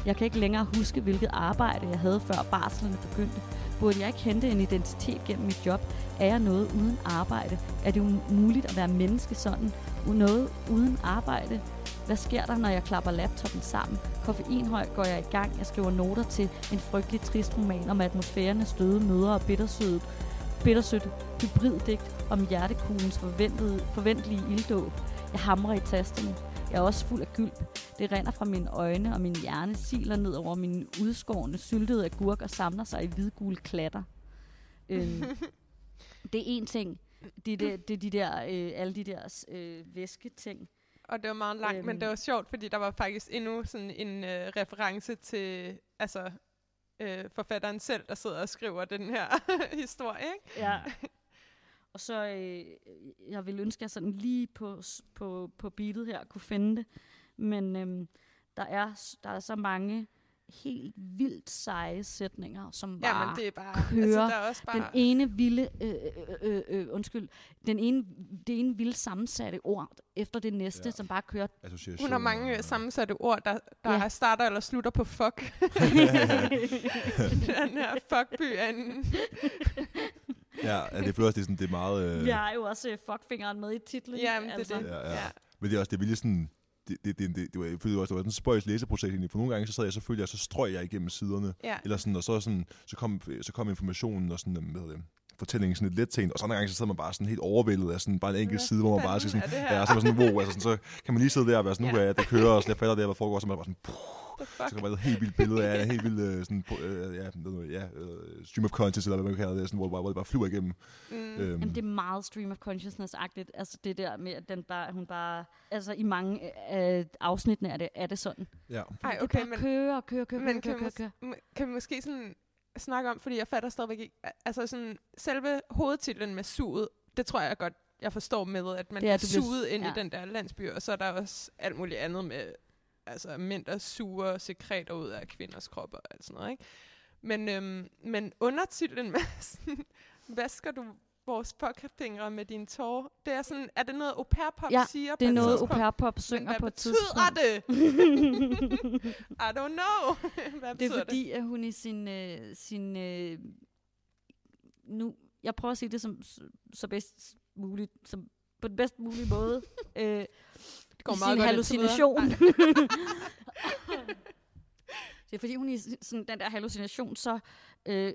Jeg kan ikke længere huske, hvilket arbejde jeg havde før barslerne begyndte. Burde jeg ikke hente en identitet gennem mit job? Er jeg noget uden arbejde? Er det umuligt at være menneske sådan? Noget uden arbejde? Hvad sker der, når jeg klapper laptopen sammen? Koffeinhøj går jeg i gang. Jeg skriver noter til en frygtelig trist roman om atmosfærerne, støde møder og bittersødt, bittersødt hybriddigt om hjertekuglens forventede, forventelige ilddåb. Jeg hamrer i tasterne. Jeg er også fuld af gylp. Det render fra mine øjne, og min hjerne siler ned over mine udskårne, syltede agurk og samler sig i hvidgule klatter. Øhm, det er en ting. Det er de, det, er de der, øh, alle de der øh, væsketing. Og det var meget langt, øhm. men Øhm. det var sjovt, fordi der var faktisk endnu sådan en øh, reference til altså, øh, forfatteren selv, der sidder og skriver den her historie. Ikke? Ja. Og så, øh, jeg ville ønske, at jeg sådan lige på, på, på beatet her kunne finde det. Men øhm, der, er, der er så mange helt vildt seje sætninger, som bare... Ja, men det er bare... kører Altså, der er også bare Den ene vilde, øh, øh, øh, øh, undskyld, den ene, det ene vilde sammensatte ord efter det næste, Ja. ja. som bare kører. Hun har mange øh, sammensatte ord, der, der Ja. ja. starter eller slutter på fuck. den her fuckby er en... Ja, ja, det føler også, det er, sådan, det er meget... Øh, Vi har jo også øh, fuckfingeren med i titlen. Ja, men det er det. Ja, ja. Ja. Men det er også, det er virkelig sådan... Det, det, det, det, det, var, jeg også, det var sådan en spøjs læseproces egentlig, for nogle gange så sad jeg selvfølgelig, og så strøg jeg igennem siderne, Ja. eller sådan, og så, sådan, så, kom, så kom informationen og sådan, hvad hedder det, fortællingen sådan lidt let en, og så andre gange så sidder man bare sådan helt overvældet af sådan bare en enkelt side, hvor man bare skal sådan, er ja, så, er man sådan, wow, altså sådan, så kan man lige sidde der og være sådan, nu er det kører, og så jeg fatter det, hvad foregår, så er man bare sådan, puh, så kan man et helt vildt billede af, en helt vildt øh, sådan, øh, ja, noget, ja, øh, stream of conscious, eller hvad man kalder det, sådan, hvor, hvor det bare flyver igennem. Mm. Øhm, Jamen, det er meget stream of consciousness-agtigt. Altså det der med, at den bare, hun bare... Altså i mange af afsnittene er det, er det sådan. ja. Ej, det okay, bare men, kører, kører, kører, men kører, kan, kører, kører, m- kan vi måske sådan snakke om, fordi jeg fatter stadigvæk ikke, altså sådan, selve hovedtitlen med suget, det tror jeg godt, jeg forstår med, at man Det er, bliver suget ind ja. i den der landsby, og så er der også alt muligt andet med, altså mænd, der suger sekreter ud af kvinders kroppe og alt sådan noget, ikke? Men, øhm, men undertitlen med sådan, vasker du vores fuckfingre med dine tårer, det er sådan, er det noget au pair pop Ja, siger Det er noget, au pair pop synger hvad på et betyder tidspunkt. det? I don't know. hvad Det betyder er fordi, at hun i sin... Øh, sin øh, nu, jeg prøver at sige det som, så bedst muligt, som, på den bedst mulige måde. øh, Det går i meget sin godt hallucination. det er fordi, hun i sådan, den der hallucination, så øh,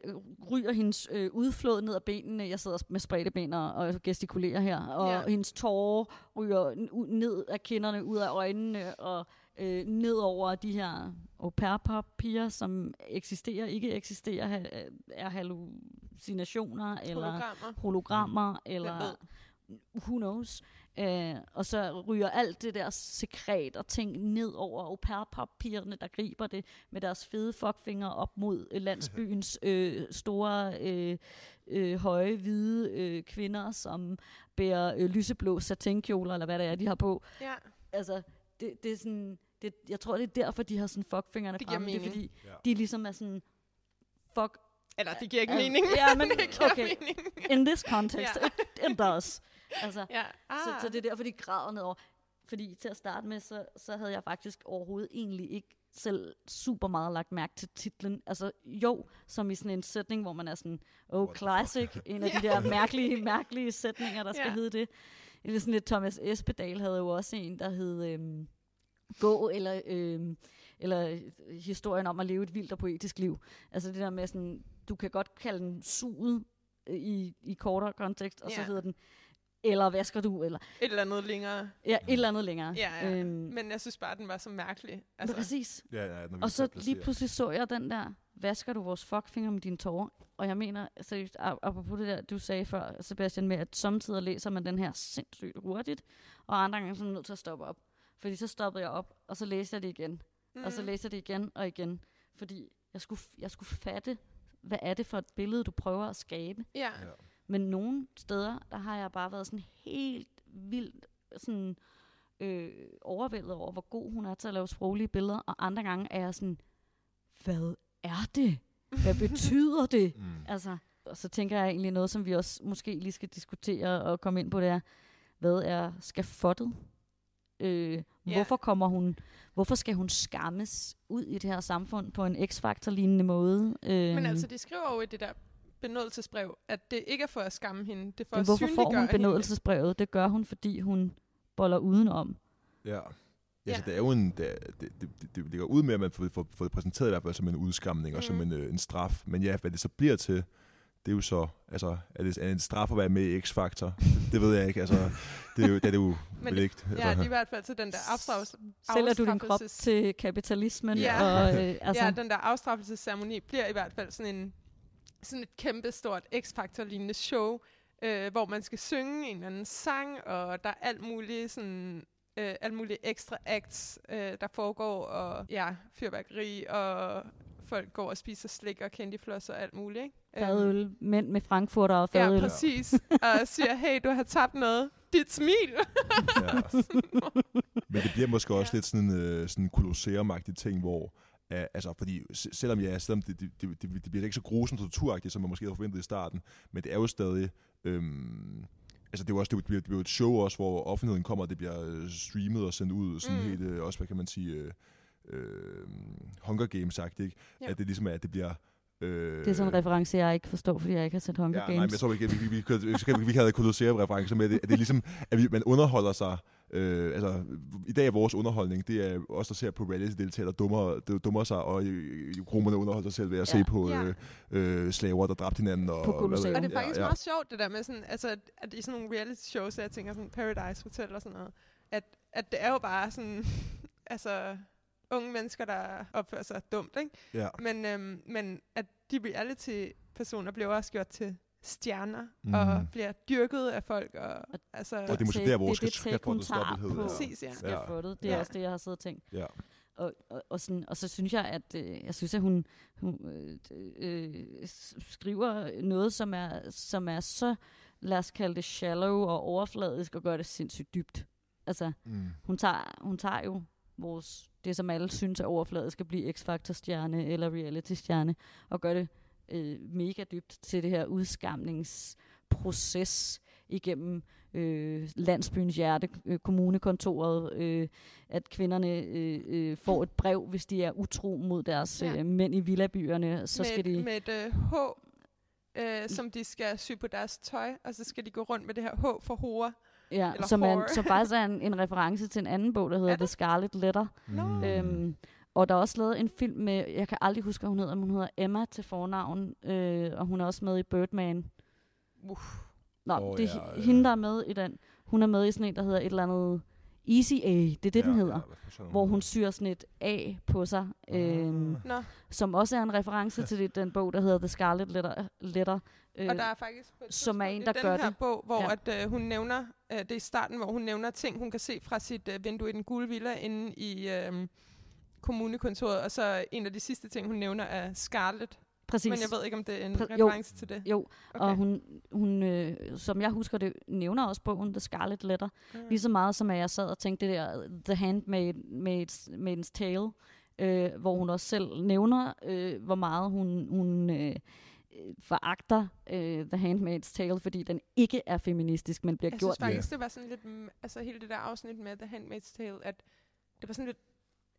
ryger hendes øh, udflåd ned ad benene. Jeg sidder med spredte ben og, gestikulerer her. Og Ja. hendes tårer ryger ned af kinderne, ud af øjnene og øh, ned over de her au pair piger, som eksisterer, ikke eksisterer, ha- er hallucinationer eller Hologrammer. hologrammer, eller who knows. Øh, og så ryger alt det der sekret og ting ned over au pair pigerne der griber det med deres fede fuckfinger op mod øh, landsbyens øh, store, øh, øh, høje, hvide øh, kvinder, som bærer øh, lyseblå satinkjoler, eller hvad det er, de har på. Ja. Altså, det, det er sådan... Det, jeg tror, det er derfor, de har sådan fuckfingerne Det fremme. Det er fordi, Ja. de ligesom er sådan... Fuck, Eller, det giver ikke Altså, mening. ja, men det giver okay. mening. in this context, Ja. it, it does. Altså, Ja. Ah. Så, så det er derfor, de græder nedover. Fordi til at starte med, så, så havde jeg faktisk overhovedet egentlig ikke selv super meget lagt mærke til titlen. Altså jo, som i sådan en sætning, hvor man er sådan, oh, What classic. En af de der mærkelige, mærkelige sætninger, der skal Ja. hedde det. Eller sådan lidt Thomas Espedal havde jo også en, der hed øhm, Gå, eller, øhm, eller historien om at leve et vildt og poetisk liv. Altså det der med sådan, du kan godt kalde den suget øh, i, i kortere kontekst, og så Ja. hedder den eller vasker du, eller Et eller andet længere. Ja, et eller andet længere. Ja, ja. Øhm, Men jeg synes bare, den var så mærkelig. altså, præcis. Ja, ja, når vi Og så lige pludselig så jeg den der, vasker du vores fuckfinger med dine tårer? Og jeg mener, seriøst, ap- apropos det der, du sagde før, Sebastian, med at samtidig læser man den her sindssygt hurtigt, og andre gange så er man nødt til at stoppe op. Fordi så stoppede jeg op, og så læste jeg det igen. Mm. Og så læste jeg det igen og igen. Fordi jeg skulle, jeg skulle fatte, hvad er det for et billede, du prøver at skabe. Ja. Ja. Men nogle steder, der har jeg bare været sådan helt vildt sådan, øh, overvældet over, hvor god hun er til at lave sproglige billeder. Og andre gange er jeg sådan, hvad er det? Hvad betyder det? Mm. Altså, og så tænker jeg egentlig noget, som vi også måske lige skal diskutere og komme ind på, det er, hvad er skafottet? Øh, Ja. Hvorfor kommer hun, hvorfor skal hun skammes ud i det her samfund på en x-faktor-lignende måde? Øh, Men altså, de skriver jo i det der benådelsesbrev, at det ikke er for at skamme hende, det er for men at hvorfor får hun hende. benådelsesbrevet? Det gør hun, fordi hun boller udenom. Ja. Ja, så Ja. det er jo en, det, det, det, det, ligger ud med, at man får, får, får det præsenteret i hvert fald som en udskamning og som Mhm. en, øh, en straf. Men ja, hvad det så bliver til, det er jo så, altså, er det, er det en straf at være med i X-Factor? det, ved jeg ikke, altså, det er jo, det er det jo Men vel ikke. Ja, Altså, det er i hvert fald til den der afstraffelse. Sælger du din krop afstraffelses- til kapitalismen? Ja. Og, øh, altså, Ja, den der afstraffelsesceremoni bliver i hvert fald sådan en sådan et kæmpe stort X-Factor-lignende show, øh, hvor man skal synge en eller anden sang, og der er alt muligt sådan øh, alt muligt ekstra acts, øh, der foregår, og ja, fyrværkeri, og folk går og spiser slik og candyfloss og alt muligt, ikke? Øhm, fadøl, mænd med frankfurter og Ja, fadøl. præcis. og siger, hey, du har tabt noget. Dit smil! ja. Men det bliver måske også Ja. lidt sådan en øh, sådan kolosseum ting, hvor Uh, altså, fordi selvom, ja, selvom det, det, det, det, bliver ikke så grusomt torturagtigt, som man måske havde forventet i starten, men det er jo stadig... Øhm, altså, det er jo også det bliver, det jo et show også, hvor offentligheden kommer, og det bliver øh, streamet og sendt ud, sådan Mm. mm. helt, øh, også, hvad kan man sige, øh, øh, Hunger Games sagt, ikke? Ja. At det ligesom er, at det bliver... Øh, Det er sådan en reference, jeg ikke forstår, fordi jeg ikke har set Hunger Ja, nej, Games. men jeg tror ikke, vi, vi, vi, vi, vi, vi, havde kolossere-referencer med det. At det er ligesom, at vi, man underholder sig. Øh, altså, i dag er vores underholdning, det er os, der ser på reality-deltagere, der dummer, der dummer sig, og kromerne underholder sig selv ved at Ja. se på Ja. øh, øh, slaver, der dræbte hinanden. Og, På Colosseum. Og det er Ja, faktisk ja. meget sjovt, det der med sådan, altså, at, at i sådan nogle reality shows, jeg tænker sådan Paradise Hotel og sådan noget, at, at det er jo bare sådan, altså, unge mennesker, der opfører sig dumt, ikke? Ja. Men, øhm, men at de reality-personer bliver også gjort til stjerner, Mhm. mm. og bliver dyrket af folk, og, Og- altså, Og det er måske der, hvor det er skal- det skal take, få hun noget tager dobbelthed, på ja. præcis, ja. skafottet. Det er Ja. også det, jeg har siddet og tænkt. Ja. Og, og, og, sådan, og så synes jeg, at øh, jeg synes, at hun, hun øh, øh, skriver noget, som er, som er så, lad os kalde det shallow og overfladisk, og gør det sindssygt dybt. Altså, Mm. hun tager, hun tager jo vores, det, som alle synes er overfladisk, at blive X-Factor-stjerne eller reality-stjerne, og gør det øh, mega dybt til det her udskamningsproces igennem øh, landsbyens hjerte, øh, kommunekontoret, øh, at kvinderne øh, øh, får et brev, hvis de er utro mod deres Ja. øh, mænd i villabyerne, så med, skal de... med et øh, H, øh, som de skal sy på deres tøj, og så skal de gå rundt med det her H for hore. Ja, som, er, som faktisk er en, en reference til en anden bog, der hedder Er The? Scarlet Letter. Mm. Øhm, og der er også lavet en film med, jeg kan aldrig huske, hvad hun hedder, men hun hedder Emma til fornavn, øh, og hun er også med i Birdman. Uff. Nå, oh, det er ja, ja, ja. hende, der er med i den. Hun er med i sådan en, der hedder et eller andet Easy A, det er det, den hedder. sådan Hvor hun syr sådan et A på sig, Ah. Nå, som også er en reference til det, den bog, der hedder The Scarlet Letter. Letter øh, og der er faktisk på som er en, der i gør den her det. bog, hvor Ja. ja. at, øh, hun nævner, øh, det er i starten, hvor hun nævner ting, hun kan se fra sit øh, vindue i den gule villa inde i øh, kommunekontoret, og så en af de sidste ting, hun nævner er Scarlet. præcis. Men jeg ved ikke, om det er en Præ- jo. reference til det. Jo, Okay. og hun, hun øh, som jeg husker det, nævner også bogen The Scarlet Letter. Mm. Lige så meget som at jeg sad og tænkte det der The Handmaid's, Tale, øh, hvor hun også selv nævner, øh, hvor meget hun, hun øh, foragter øh, The Handmaid's Tale, fordi den ikke er feministisk, men bliver Jeg gjort. synes faktisk, det var sådan lidt, altså hele det der afsnit med The Handmaid's Tale, at det var sådan lidt,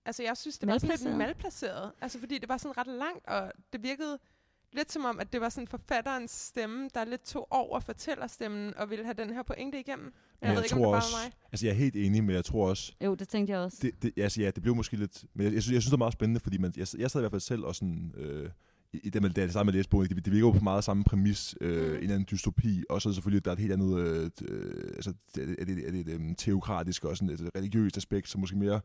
altså jeg synes, det var sådan lidt Malplaceret. Altså fordi det var sådan ret langt, og det virkede lidt som om, at det var sådan forfatterens stemme, der lidt tog over fortællerstemmen, og ville have den her pointe igennem. Jeg, Men ved ikke, om det bare var mig. altså jeg er helt enig, men jeg tror også, Jo, det tænkte jeg også. det, det, altså, ja, det blev måske lidt... Men jeg, jeg, synes, jeg synes, det er meget spændende, fordi man, jeg, jeg sad i hvert fald selv og sådan... Øh, i, det, det er det samme med læsebogen, det, det virker jo på meget samme præmis, øh, Mhm. en eller anden dystopi, og så selvfølgelig, der er et helt andet, øh, øh, altså, er det, er det, er det et um, teokratisk og sådan et religiøst aspekt, som måske mere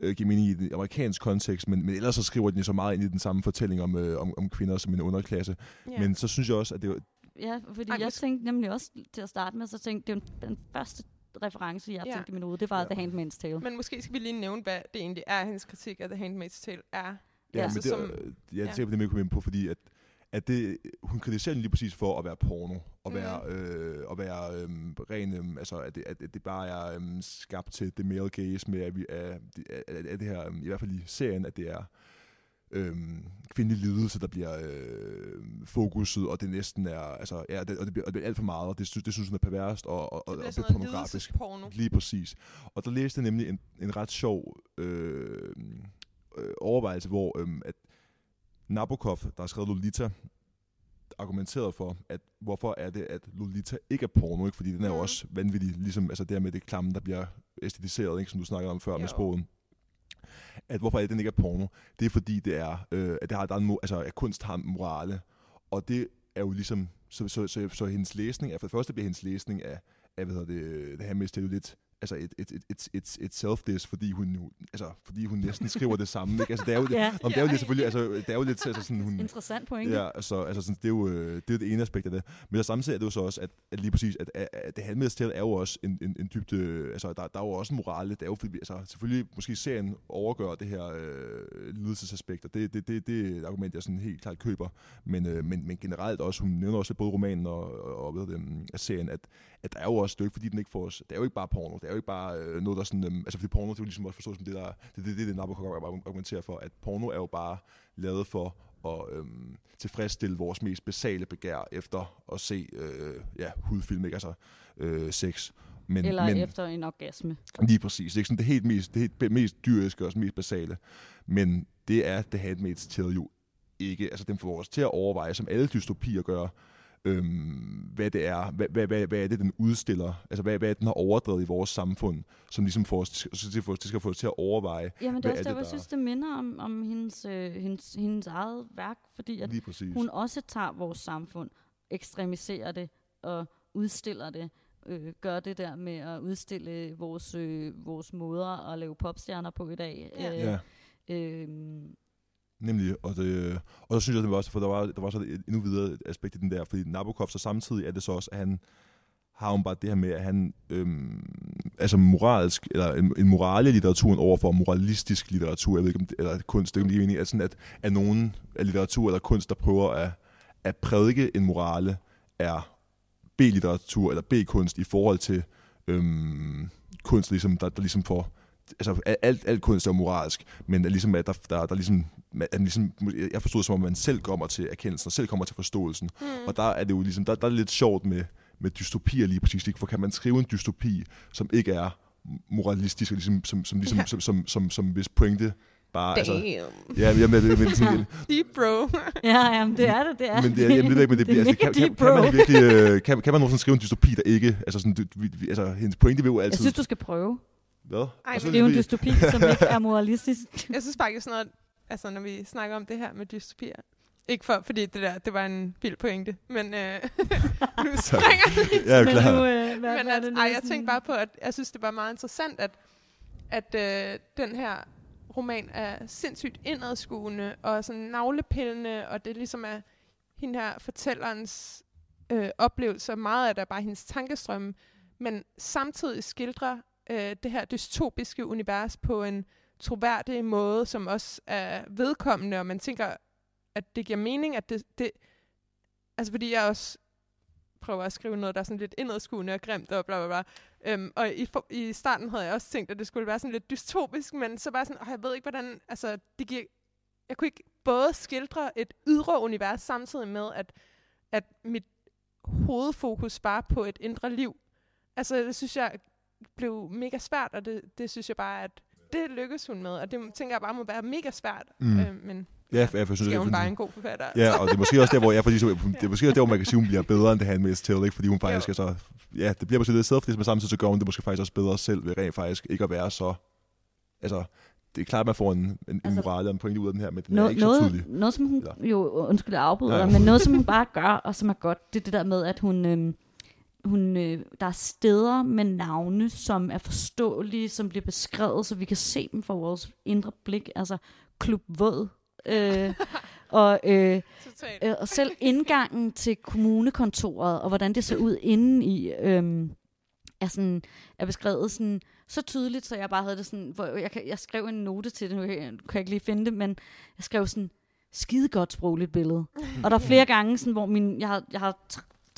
øh, giver mening i den amerikansk kontekst, men, men ellers så skriver den jo så meget ind i den samme fortælling om, øh, om, om kvinder som en underklasse. Ja. Men så synes jeg også, at det, var- Ja, fordi Ej, jeg tænkte nemlig også til at starte med, så tænkte det er den første reference, jeg Ja. tænkte i min hoved, det var Ja. The Handmaid's Tale. Men måske skal vi lige nævne, hvad det egentlig er, hendes kritik af The Handmaid's Tale er. Ja, Altså, men det, som- som, jeg ja. tænker på det, at komme ind på, fordi at, at det, hun kritiserer den lige præcis for at være porno, og være, øh, og være øhm, ren, øhm, altså at det, at det bare er øhm, skabt til det male gaze med, at, vi er, at, at, at det her, øhm, i hvert fald i serien, at det er øhm, kvindelig lidelse, der bliver øh, fokuset, og det næsten er, altså, ja, det, og, det bliver, og det bliver alt for meget, og det, synes, det synes hun er perverst og, og, og, Det og lidt sådan pornografisk. lidelsesporno. Lige præcis. Og der læste jeg nemlig en, en ret sjov øh, øh, overvejelse, hvor øh, at Nabokov, der har skrevet Lolita, argumenteret for, at hvorfor er det, at Lolita ikke er porno, ikke? fordi den er jo Mm. også vanvittig, ligesom altså det her med det klamme, der bliver æstetiseret, ikke? som du snakkede om før Jo. med sproget. At hvorfor er det, den ikke er porno? Det er fordi, det er, øh, at, det har, der er en, altså, at kunst har morale. Og det er jo ligesom, så, så, så, så hendes læsning, er, for det første bliver hendes læsning af, af hvad hedder det, det her med, er jo lidt, altså et, et, et, et, et, et self-diss, fordi hun, nu- altså, fordi hun næsten skriver det samme. Ikke? Altså, det er jo, Ja. om det er jo lidt selvfølgelig, altså, det er jo lidt altså, sådan, hun, Interessant pointe. Ja, altså, altså sådan, det, er jo, øh, det er jo det ene aspekt af det. Men så samtidig er det jo så også, at, at lige præcis, at, at, det handmades til er jo også en, en, en dybt, øh, altså der, der er jo også en morale, det er jo fordi, altså selvfølgelig måske serien overgør det her øh, lidelsesaspekt, og det, det, det, det er et argument, jeg sådan helt klart køber. Men, øh, men, men generelt også, hun nævner også både romanen og, og, og ved det, um, serien, at, at der er jo også et stykke, fordi den ikke får os, det er jo ikke bare porno, det er jo ikke bare øh, noget, der sådan, øh, altså fordi porno, det er jo ligesom også forstået som det, der, det, det, det, det Nabokov argumenterer for, at porno er jo bare lavet for at øhm, tilfredsstille vores mest basale begær efter at se øh, ja, hudfilm, ikke? altså øh, sex. Men, Eller men, efter en orgasme. Lige præcis. Det er ikke sådan det helt mest, det helt mest dyriske og mest basale. Men det er The Handmaid's Tale jo ikke. Altså den får os til at overveje, som alle dystopier gør, øhm, hvad det er, hvad, hvad, hvad, hvad er det, den udstiller, altså hvad, hvad er det, den har overdrevet i vores samfund, som ligesom får os, det skal få os, det skal få os til at overveje Jamen, det er Hvad også er der, det, hvor jeg synes, det minder om, om hendes, øh, hendes, hendes eget værk, fordi at hun også tager vores samfund, ekstremiserer det og udstiller det. Øh, gør det der med at udstille vores, øh, vores måder at lave popstjerner på i dag. Ja. Øh, Ja. øh, Nemlig, og, det, og så synes jeg, det var også, for der var, der var så et endnu videre aspekt i den der, fordi Nabokov så samtidig er det så også, at han har jo bare det her med, at han øhm, altså moralsk, eller en, en morale i litteraturen overfor moralistisk litteratur, jeg ved ikke om det, eller kunst, det er ikke mening, at, sådan at, at nogen af litteratur eller kunst, der prøver at, at prædike en morale, er B-litteratur eller B-kunst i forhold til øhm, kunst, ligesom, der, der ligesom får altså alt, alt kunst er moralsk, men at ligesom, at der, der, der ligesom, at ligesom, jeg forstod det som om, man selv kommer til erkendelsen, og selv kommer til forståelsen. Mm. Og der er det jo ligesom, der, der er det lidt sjovt med, med dystopier lige præcis, ikke? for kan man skrive en dystopi, som ikke er moralistisk, og ligesom, som, som, ligesom, Ja. som, som, som, som hvis pointe bare... Altså, Damn. ja, jamen, det, men, sådan, Deep bro. ja, jamen, det er det, det er men det er, jamen, det er ikke, men det, bliver, altså, kan, kan, kan, man virkelig, øh, kan, kan man nogensinde skrive en dystopi, der ikke... Altså, sådan, du, vi, vi- altså hendes pointe vil jo altid... Jeg synes, du skal prøve. Hvad? Ej, Og så Skrive en vi- dystopi, som ikke er moralistisk. Jeg synes faktisk sådan noget, altså når vi snakker om det her med dystopier, ikke for, fordi det der, det var en vild pointe, men øh, nu springer jeg lige Ja, Men klar. nu, øh, hvad, men er at, det nu, ej, jeg tænkte bare på, at jeg synes, det var meget interessant, at, at øh, den her roman er sindssygt indadskuende og sådan navlepillende, og det ligesom er hende her fortællerens øh, oplevelser. Meget af det er bare hendes tankestrømme, men samtidig skildrer øh, det her dystopiske univers på en troværdig måde, som også er vedkommende, og man tænker, at det giver mening, at det, det altså fordi jeg også prøver at skrive noget, der er sådan lidt indadskuende og grimt og bla bla bla. Øhm, og i, for, i starten havde jeg også tænkt, at det skulle være sådan lidt dystopisk, men så bare sådan, og jeg ved ikke, hvordan, altså, det giver, jeg kunne ikke både skildre et ydre univers samtidig med, at, at mit hovedfokus var på et indre liv. Altså, det synes jeg blev mega svært, og det, det synes jeg bare, at det lykkes hun med, og det tænker jeg bare må være mega svært. Mm. Øh, men Ja, for jeg synes, skal jeg, hun bare en god forfatter. Ja, og det er måske også der, hvor jeg, fordi, det er måske også der, hvor man kan sige, hun bliver bedre end det Handmaid's Tale, ikke? Fordi hun faktisk Jo. er så... Ja, det bliver måske lidt self men samtidig så gør hun det måske faktisk også bedre selv, ved rent faktisk ikke at være så... Altså, det er klart, at man får en, en, en Altså, morale og en pointe ud af den her, men den er Noget, ikke så tydelig. noget, noget, som hun, Eller- jo, undskyld, jeg afbryder dig, men noget, som hun bare gør, og som er godt, det er det der med, at hun, øhm, hun øh, der er steder med navne, som er forståelige, som bliver beskrevet, så vi kan se dem fra vores indre blik. Altså, Klub Våd. Øh, og, øh, øh, og selv indgangen til kommunekontoret, og hvordan det ser ud inde i, øh, er, sådan, er beskrevet sådan, så tydeligt, så jeg bare havde det sådan, hvor jeg, jeg skrev en note til det, nu kan jeg, kan jeg ikke lige finde det, men jeg skrev sådan, skide godt sprogligt billede. Og der er flere gange, sådan, hvor min, jeg har, jeg har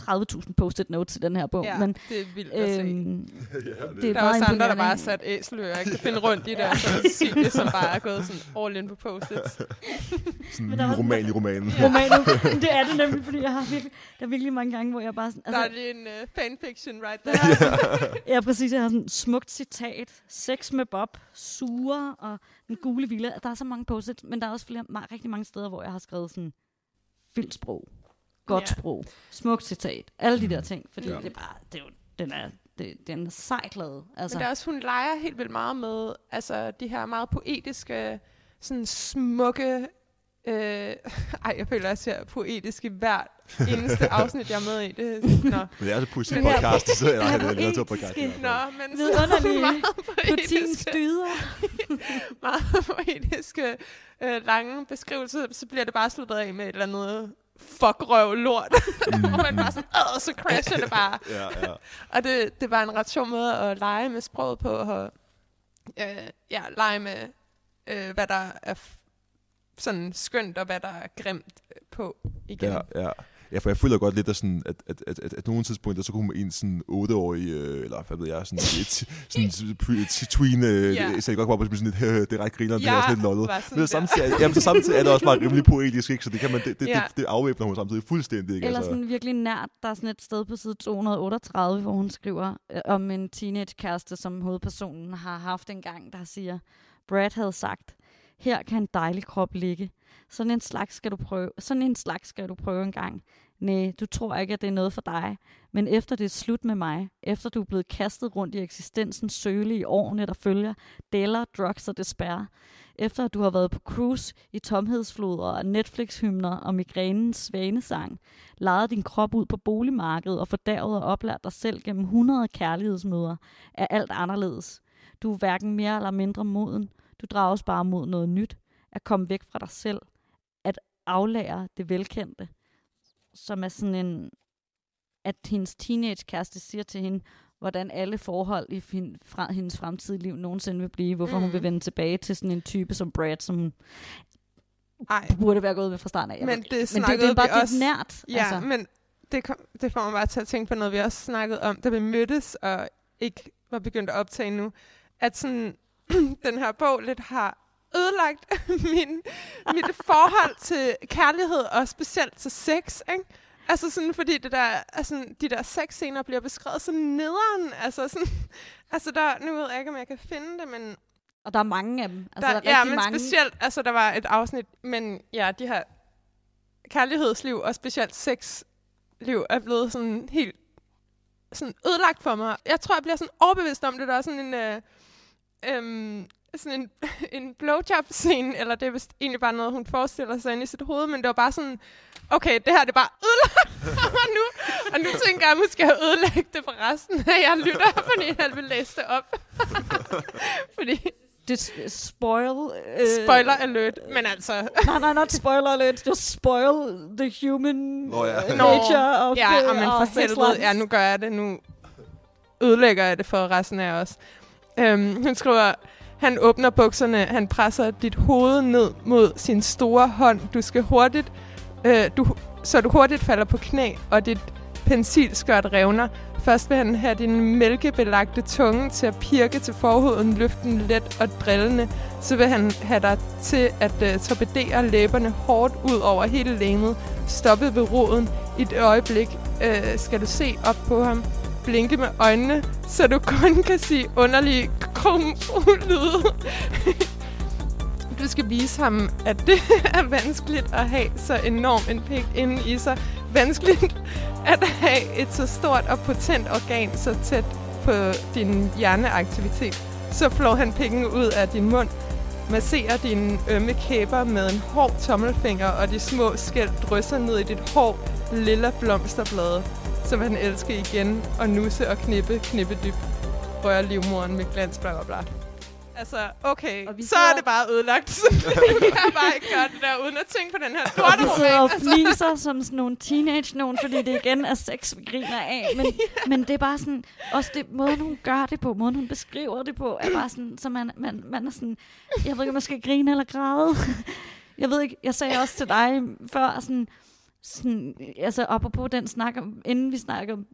30.000 post-it notes til den her bog, Ja, men det er vildt at se. øhm, ja, det er Der er også andre, der bare har sat æseløer og kan finde rundt i det, og så Cecilie, som bare er gået sådan all in på post-its. sådan en roman i romanen. romanen, det er det nemlig, fordi jeg har virkelig, der er virkelig mange gange, hvor jeg bare sådan, Der er altså, lige en uh, fanfiction right there. Ja, præcis. Jeg har sådan smukt citat. Sex med Bob, sure og den gule villa. Der er så mange post men der er også flere, rigtig mange steder, hvor jeg har skrevet sådan vildt sprog. Godt Ja. sprog, smukt citat, alle de der ting, fordi Ja. det er bare, det er jo, den er, det, den er sejkladet. Altså, Men det er også, hun leger helt vildt meget med altså, de her meget poetiske, sådan smukke... Øh, ej, jeg føler, at jeg ser poetisk i hvert eneste afsnit, jeg er med i. Det, nå. Men det er altså poesi podcast, så her det er lavet til podcast. Nå, men Vidunderlige meget poetiske, dyder. meget poetiske øh, lange beskrivelser, så bliver det bare sluttet af med et eller andet fuck røv lort. Mm, Hvor man bare sådan, Åh, så crasher det bare. Ja, ja. Og det, det var en ret sjov måde at lege med sproget på, og øh, ja, lege med, øh, hvad der er sådan skønt, og hvad der er grimt øh, på igen. Ja, ja. Ja, for jeg føler godt lidt, at, sådan, at, at, at, at, at nogle tidspunkter, så kunne en sådan 8-årig, øh, eller hvad ved jeg, sådan et, sådan et tween, øh, Ja. ja. så jeg godt bare på sådan lidt, øh, det er ret griner, det er også lidt lollet. var sådan Men samtidig, jamen, så samtidig er det også bare rimelig poetisk, ikke? så det, kan man, det, det, Ja. det, det afvæbner hun samtidig fuldstændig. Ikke? Eller altså. sådan virkelig nært, der er sådan et sted på side 238, hvor hun skriver øh, om en teenage-kæreste, som hovedpersonen har haft en gang, der siger, Brad havde sagt, her kan en dejlig krop ligge. Sådan en slags skal du prøve, sådan en slags skal du prøve en gang. Nej, du tror ikke, at det er noget for dig. Men efter det er slut med mig, efter du er blevet kastet rundt i eksistensens søle i årene, der følger, deller, drugs og despair, efter at du har været på cruise i tomhedsfloder og Netflix-hymner og migrænens svanesang, lejet din krop ud på boligmarkedet og fordærvet og oplært dig selv gennem 100 kærlighedsmøder, er alt anderledes. Du er hverken mere eller mindre moden. Du drages bare mod noget nyt. At komme væk fra dig selv. At aflære det velkendte. Som er sådan en... At hendes teenage-kæreste siger til hende, hvordan alle forhold i fin, fra, hendes fremtidige liv nogensinde vil blive. Hvorfor mm. hun vil vende tilbage til sådan en type som Brad, som hun Ej, burde være gået med fra starten af. Jeg men det men det, det er bare det også... nært. Ja, altså. men det, kom, det får mig bare til at tænke på noget, vi også snakkede om, da vi mødtes og ikke var begyndt at optage nu. At sådan, den her bog lidt har ødelagt min, mit forhold til kærlighed, og specielt til sex, ikke? Altså sådan, fordi det der, altså, de der sexscener bliver beskrevet så nederen. Altså, sådan, altså der, nu ved jeg ikke, om jeg kan finde det, men Og der er mange af dem. Altså, der, der, er ja, men mange. specielt, altså der var et afsnit, men ja, de her kærlighedsliv og specielt sexliv er blevet sådan helt sådan ødelagt for mig. Jeg tror, jeg bliver sådan overbevidst om det. Der er sådan en, øh, øhm, sådan en, en blowjob-scene, eller det er vist egentlig bare noget, hun forestiller sig ind i sit hoved, men det var bare sådan, okay, det her det er bare ødelagt for mig nu. Og nu tænker jeg, at jeg måske har ødelagt det for resten af jeg lytter, fordi jeg vil læse det op. fordi, Det er spoil... Øh, spoiler alert, men altså... nej, nej, not spoiler alert. Det er spoil the human Nå, ja. øh, Nå, nature of Ja, the, og lives. ja, nu gør jeg det. Nu ødelægger jeg det for resten af os. Øhm, hun skriver, han åbner bukserne, han presser dit hoved ned mod sin store hånd. Du skal hurtigt, øh, du, så du hurtigt falder på knæ, og dit pensilskørt revner. Først vil han have din mælkebelagte tunge til at pirke til forhuden, løfte den let og drillende. Så vil han have dig til at øh, torpedere læberne hårdt ud over hele lænet. Stoppe ved roden. I et øjeblik øh, skal du se op på ham. Blinke med øjnene, så du kun kan sige underlige krum-lyde. Du skal vise ham, at det er vanskeligt at have så enorm en pik inde i sig. Vanskeligt at have et så stort og potent organ så tæt på din hjerneaktivitet. Så flår han pikken ud af din mund, masserer dine ømme kæber med en hård tommelfinger, og de små skæld drysser ned i dit hår, lilla blomsterblade. Så vil han elske igen og nusse og knippe, knippe dyb. Røre livmoren med glans, bla bla bla. Altså, okay, Og vi så er det bare ødelagt. Jeg kan bare ikke gøre det der, uden at tænke på den her lorte vi sidder og roman. fniser som sådan nogle teenage nogen, fordi det igen er sex, vi griner af. Men, men det er bare sådan, også det, måden hun gør det på, måden hun beskriver det på, er bare sådan, så man, man, man er sådan, jeg ved ikke, om man skal grine eller græde. Jeg ved ikke, jeg sagde også til dig før, sådan, sådan altså apropos den snak, om, inden vi snakker om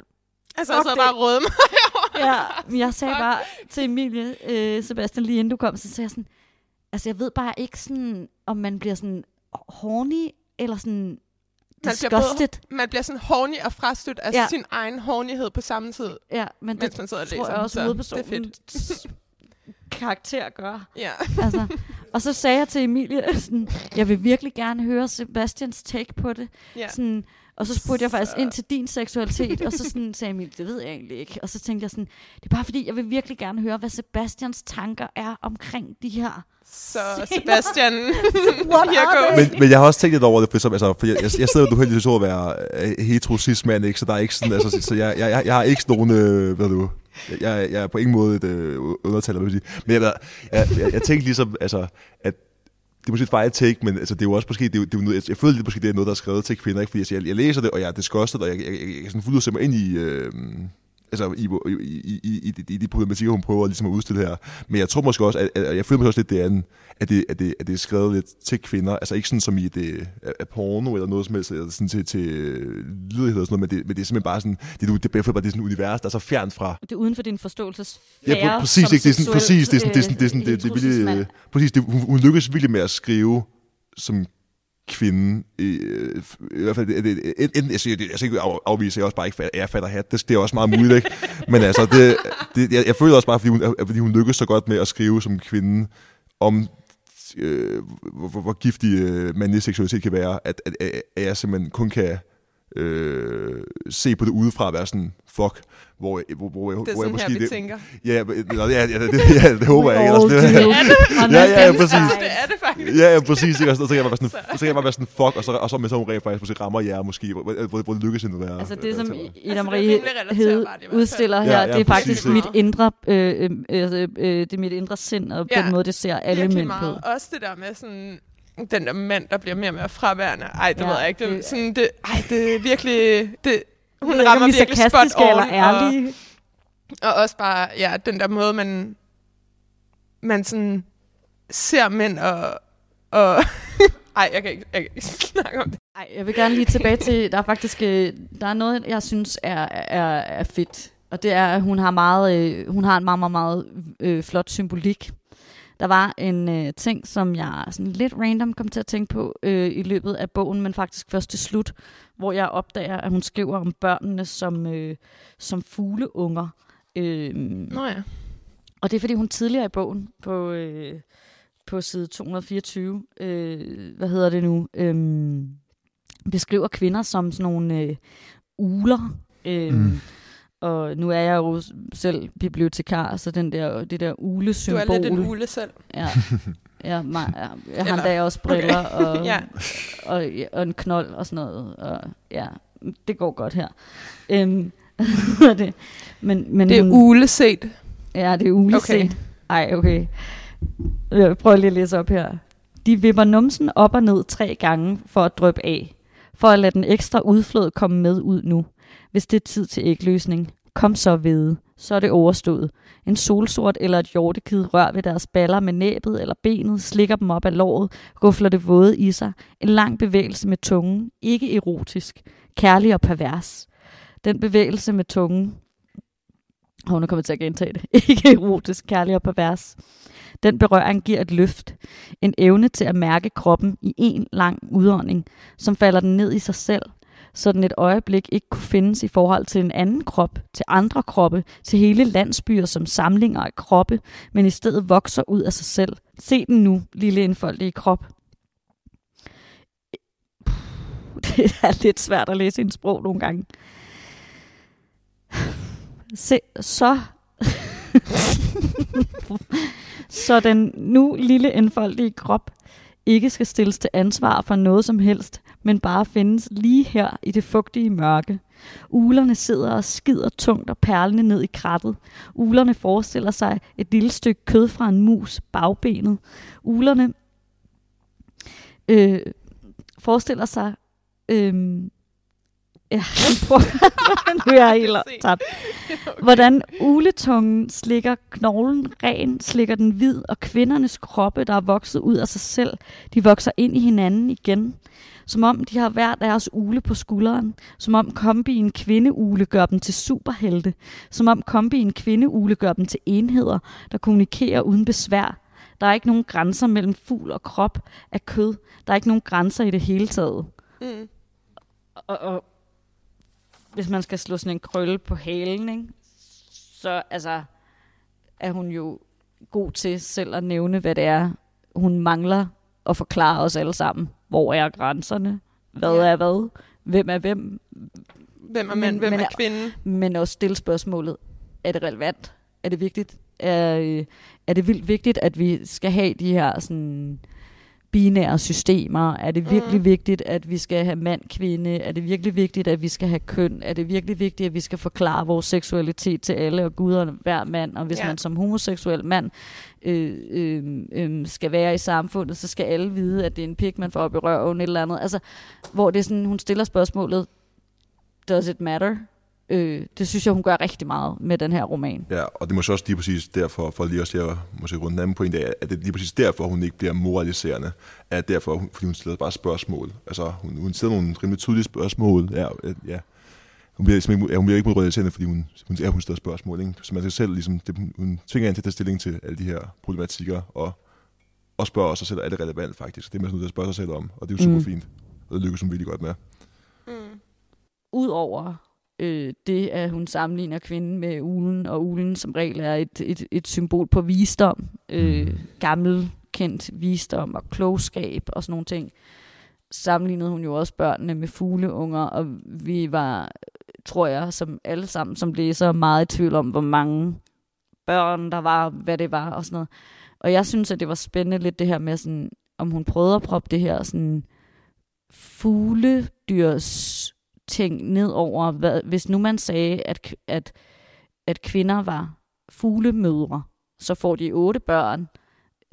Altså, Fuck bare det. og røde mig. Ja, jeg sagde bare til Emilie, øh, Sebastian, lige inden du kom, så sagde jeg sådan, altså jeg ved bare ikke sådan, om man bliver sådan horny, eller sådan Man bliver både-. Man bliver sådan horny og frastødt af Ja. sin egen hornyhed på samme tid, Ja, men det mens man sidder og læser. tror jeg også, så Det er fedt. Karakter gør. Ja. Altså, og så sagde jeg til Emilie, sådan, jeg vil virkelig gerne høre Sebastians take på det. ja. Sådan, Og så spurgte jeg faktisk ind til din seksualitet, og så sådan sagde Emil, det ved jeg egentlig ikke. Og så tænkte jeg sådan, det er bare fordi, jeg vil virkelig gerne høre, hvad Sebastians tanker er omkring de her. Så Sebastian, What here goes. Men, men jeg har også tænkt lidt over det, for, som, altså, for jeg, jeg, jeg sidder jo heldigvis over at være øh, hetero mand, ikke? så der er ikke sådan, altså, så, så jeg, jeg, jeg, jeg har ikke sådan nogen, øh, hvad du, jeg, jeg, er på ingen måde et øh, undertaler, vil jeg sige. Men jeg, jeg, jeg, jeg tænkte ligesom, altså, at det er måske et fejl take, men altså, det er jo også måske, det er, det er noget, jeg, jeg føler lidt måske, det er noget, der er skrevet til kvinder, ikke? fordi altså, jeg, jeg læser det, og jeg er disgusted, og jeg, jeg, jeg, jeg, jeg sådan fuldt ud sætte mig ind i, øh, altså, i, i, i, i, i, de- problematikker, hun prøver ligesom at udstille her. Men jeg tror måske også, at, at jeg føler måske også lidt, det er en, at det, at, det, at det er skrevet lidt til kvinder, altså ikke sådan som i det er porno eller noget som helst, eller sådan til, til øh, lydighed og sådan noget, men det, men det er simpelthen bare sådan, det, er- det, er, bare det er sådan univers, der er så fjernt fra, Det er uden for din forståelsesfære. Ja, pr- præcis, ikke? Det er sådan, præcis, det er sådan, det er sådan, det er sådan, øh, det, det, det, heterosis-mand. virkelig, øh, præcis, det, hun, hun lykkes virkelig med at skrive som kvinde, øh, i hvert fald, det, det, enten, jeg siger, jeg skal ikke af- afvise, jeg også bare ikke fatter, jeg fatter hat, det, det er også meget muligt, ikke? Men altså, det, det, jeg, jeg føler også bare, fordi hun, fordi hun lykkes så godt med at skrive som kvinde, om øh, hvor, hvor, hvor giftig øh, mandlig seksualitet kan være, at, at, at jeg simpelthen kun kan øh, se på det udefra og være sådan, fuck, hvor, jeg- hvor, hvor, jeg- Det er hvor jeg sådan her, måske... vi det, tænker. Ja, nå, ja, ja, det, ja, det håber jeg ikke. Altså, all det, do. On Ja, ja, ja, præcis. side. Det er det faktisk. Ja, ja, præcis. Ikke? Og så, så kan jeg bare være sådan, så kan jeg bare være sådan fuck, og så, og så, men så hun rent faktisk måske rammer jer måske, hvor, hvor, hvor det lykkes at være. Altså det, som Ida det er Marie hvert fald. udstiller her, Ja, ja, det er faktisk mit indre, øh, øh, øh, det er mit indre sind, og Ja, den måde, det ser alle mænd på. meget. Også det der med sådan, den der mand, der bliver mere og mere fraværende. Ej, det Ja, ved jeg ikke. Det, det- sådan, det, ej, det er virkelig... Det, hun ikke, rammer er virkelig spot sarkastiske eller on. Og, ærlige. og også bare, ja, den der måde, man, man sådan ser mænd og... og ej, jeg kan, ikke, jeg kan ikke snakke om det. Ej, jeg vil gerne lige tilbage til, der er faktisk, øh, der er noget, jeg synes er, er, er fedt. Og det er, at hun har, meget, øh, hun har en meget, meget, meget øh, flot symbolik. Der var en øh, ting, som jeg sådan lidt random kom til at tænke på øh, i løbet af bogen, men faktisk først til slut, hvor jeg opdager, at hun skriver om børnene som, øh, som fugleunger. Øh, Nå ja. og det er, fordi hun tidligere i bogen på, øh, på side 224, øh, hvad hedder det nu, øh, beskriver kvinder som sådan nogle øh, uler. Øh, Mm. Og nu er jeg jo selv bibliotekar, så den der, det der Du ule-symbol. er lidt en ule selv. Ja, ja, mig, jeg har endda også briller okay. og, Ja. og, og en knold og sådan noget. Og, ja, det går godt her. Øhm, det? Men, men Det er hun, uleset. Ja, det er uleset. Okay. Ej, okay. Jeg prøver lige at læse op her. De vipper numsen op og ned tre gange for at drøbe af. For at lade den ekstra udflod komme med ud nu. Hvis det er tid til ægløsning. Kom så ved. Så er det overstået. En solsort eller et hjortekid rør ved deres baller med næbet eller benet, slikker dem op af låret, rufler det våde i sig. En lang bevægelse med tungen. Ikke erotisk. Kærlig og pervers. Den bevægelse med tungen og hun er kommet til at gentage det. Ikke erotisk, kærlig og pervers. Den berøring giver et løft. En evne til at mærke kroppen i en lang udånding, som falder den ned i sig selv, sådan et øjeblik ikke kunne findes i forhold til en anden krop, til andre kroppe, til hele landsbyer som samlinger af kroppe, men i stedet vokser ud af sig selv. Se den nu, lille indfoldige krop. Det er lidt svært at læse en sprog nogle gange. Se, så... så den nu lille indfoldige krop ikke skal stilles til ansvar for noget som helst, men bare findes lige her i det fugtige mørke. Ulerne sidder og skider tungt og perlende ned i krattet. Ulerne forestiller sig et lille stykke kød fra en mus, bagbenet. Ulerne øh, forestiller sig... Øh, ja, nu er jeg helt tabt. Hvordan uletungen slikker knoglen ren, slikker den hvid, og kvindernes kroppe, der er vokset ud af sig selv, de vokser ind i hinanden igen. Som om de har hver deres ule på skulderen. Som om kombien kvindeule gør dem til superhelte. Som om kombien kvindeule gør dem til enheder, der kommunikerer uden besvær. Der er ikke nogen grænser mellem fugl og krop af kød. Der er ikke nogen grænser i det hele taget. Mm. Og, og hvis man skal slå sådan en krølle på halen, ikke? så altså, er hun jo god til selv at nævne, hvad det er, hun mangler at forklare os alle sammen. Hvor er grænserne? Hvad Ja. er hvad? hvem er hvem, Hvem er mand, hvem men er kvinde? men også stille spørgsmålet, er det relevant? Er det vigtigt? Er, øh, er det vildt vigtigt, at vi skal have de her sådan, binære systemer? Er det virkelig Mhm. vigtigt, at vi skal have mand, kvinde? Er det virkelig vigtigt, at vi skal have køn? Er det virkelig vigtigt, at vi skal forklare vores seksualitet til alle og Gud og hver mand? Og hvis Ja. man som homoseksuel mand øh, øh, øh, skal være i samfundet, så skal alle vide, at det er en pik, man får op i røven, eller andet. Altså, hvor det er sådan, hun stiller spørgsmålet, does it matter? Øh, det synes jeg, hun gør rigtig meget med den her roman. Ja, og det er måske også lige præcis derfor, for lige at se måske rundt den anden pointe af, at det er lige præcis derfor, hun ikke bliver moraliserende. At derfor, hun- fordi hun stiller bare spørgsmål. Altså, hun, hun stiller nogle rimelig tydelige spørgsmål. Ja, ja. Hun bliver, simpelthen ikke- ja, hun bliver ikke moraliserende, fordi hun, hun, ja, hun stiller spørgsmål. Ikke? Så man skal selv, ligesom, det, hun tvinger en til at tage stilling til alle de her problematikker, og, og spørge sig selv, er det relevant faktisk? Det er man sådan nødt til at spørge sig selv om, og det er jo super Mm. fint. Og det lykkes hun virkelig godt med. Mm. Udover øh, det, at hun sammenligner kvinden med ulen, og ulen som regel er et, et, et symbol på visdom, øh, Mm. gammel kendt visdom og klogskab og sådan nogle ting, sammenlignede hun jo også børnene med fugleunger, og vi var, tror jeg, som alle sammen som læser, meget i tvivl om, hvor mange børn der var, hvad det var og sådan noget. Og jeg synes, at det var spændende lidt det her med, sådan, om hun prøvede at proppe det her sådan, fugledyrs ting ned over, hvad, hvis nu man sagde, at, at, at kvinder var fuglemødre, så får de otte børn,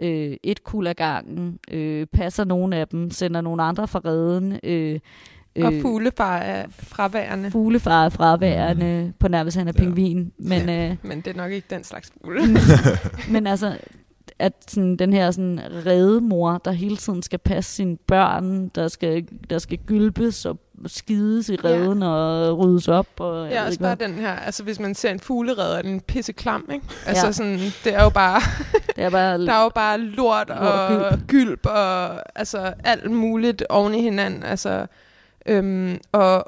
øh, et kul ad gangen, øh, passer nogle af dem, sender nogle andre fra redden, øh, Og fuglefar er fraværende. fuglefar er fraværende, på nærmest han er Ja. pingvin, men, øh, Men det er nok ikke den slags fugle. men altså, at sådan, den her sådan, redemor, der hele tiden skal passe sine børn, der skal, der skal gylpes og skides i redden ja. og ryddes op. Og, Ja, også bare hvad. den her, altså hvis man ser en fuglerede, er den pisse klam, ikke? Altså Ja. sådan, det er jo bare, Det er bare der er jo bare lort Lort og og gylp og altså alt muligt oven i hinanden, altså øhm, og,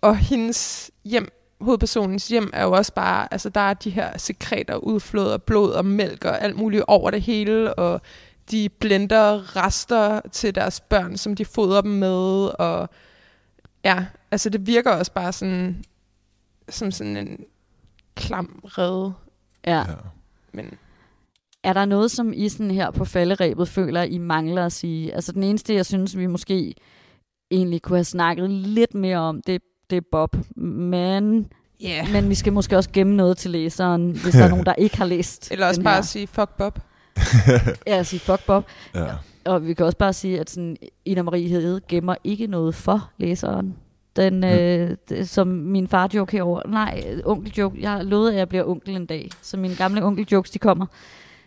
og hendes hjem, hovedpersonens hjem er jo også bare, altså der er de her sekreter, udflod og blod og mælk og alt muligt over det hele, og de blender rester til deres børn, som de fodrer dem med, og ja, altså det virker også bare sådan, som sådan en klam redde, ja. Ja. men Er der noget, som I sådan her på falderæbet føler, I mangler at sige? Altså den eneste, jeg synes, vi måske egentlig kunne have snakket lidt mere om, det, det er Bob. Men, yeah. men vi skal måske også gemme noget til læseren, hvis der er nogen, der ikke har læst Eller også bare her. at sige, fuck Bob. Ja, sige fuck Bob. ja. Og vi kan også bare sige, at sådan, Ina Marie Hede gemmer ikke noget for læseren. Den, Mm. øh, det, som min far joke herovre. Nej, onkel joke. Jeg har lovet, at jeg bliver onkel en dag. Så mine gamle onkel jokes, de kommer.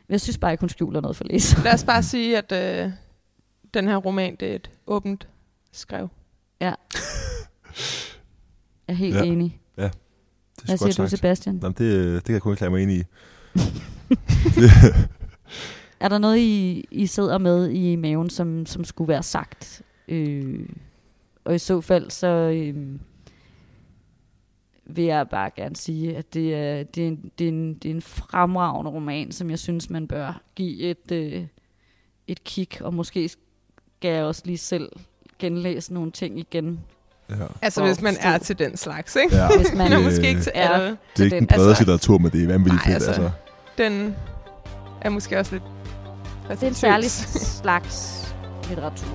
Men Jeg synes bare ikke, hun skjuler noget for læseren. Lad os bare sige, at øh, den her roman, det er et åbent skrev. Jeg er helt Ja. ja. enig. Det er Hvad siger du. Sebastian? Jamen, det, det kan jeg kun klare mig ind i. Er der noget, I, I sidder med i maven, som, som skulle være sagt? Øh, og i så fald, så øh, vil jeg bare gerne sige, at det er, det, er en, det, er en, det er en fremragende roman, som jeg synes, man bør give et, øh, et kig. Og måske skal jeg også lige selv genlæse nogle ting igen. Ja. Altså hvis man er til den slags, ikke? Ja. Hvis man Det- måske ikke til er- alle. Det er ikke den- bredeste altså- litteratur, men det er vanvittigt fedt. altså- Altså. Den er måske også lidt Det er en særlig slags litteratur.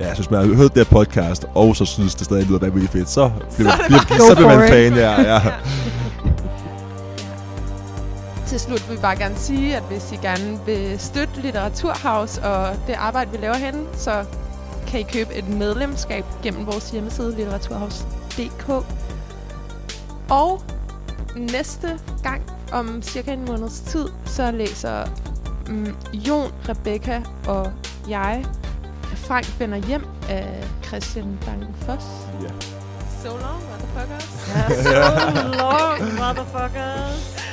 Ja, jeg synes, man har hørt det her podcast, og så synes, det stadig lyder vanvittigt fedt, så bliver, Så er bliver, bare- så bliver man fan, ja. ja. Ja. Til slut vil vi bare gerne sige, at hvis I gerne vil støtte Litteraturhaus og det arbejde, vi laver herinde, så kan I købe et medlemskab gennem vores hjemmeside litteraturhaus.dk. Og næste gang om cirka en måneds tid, så læser mm, Jon, Rebecca og jeg Frank vender hjem af Christian Bang Foss. Ja. So long, motherfuckers. Ja, so long, motherfuckers.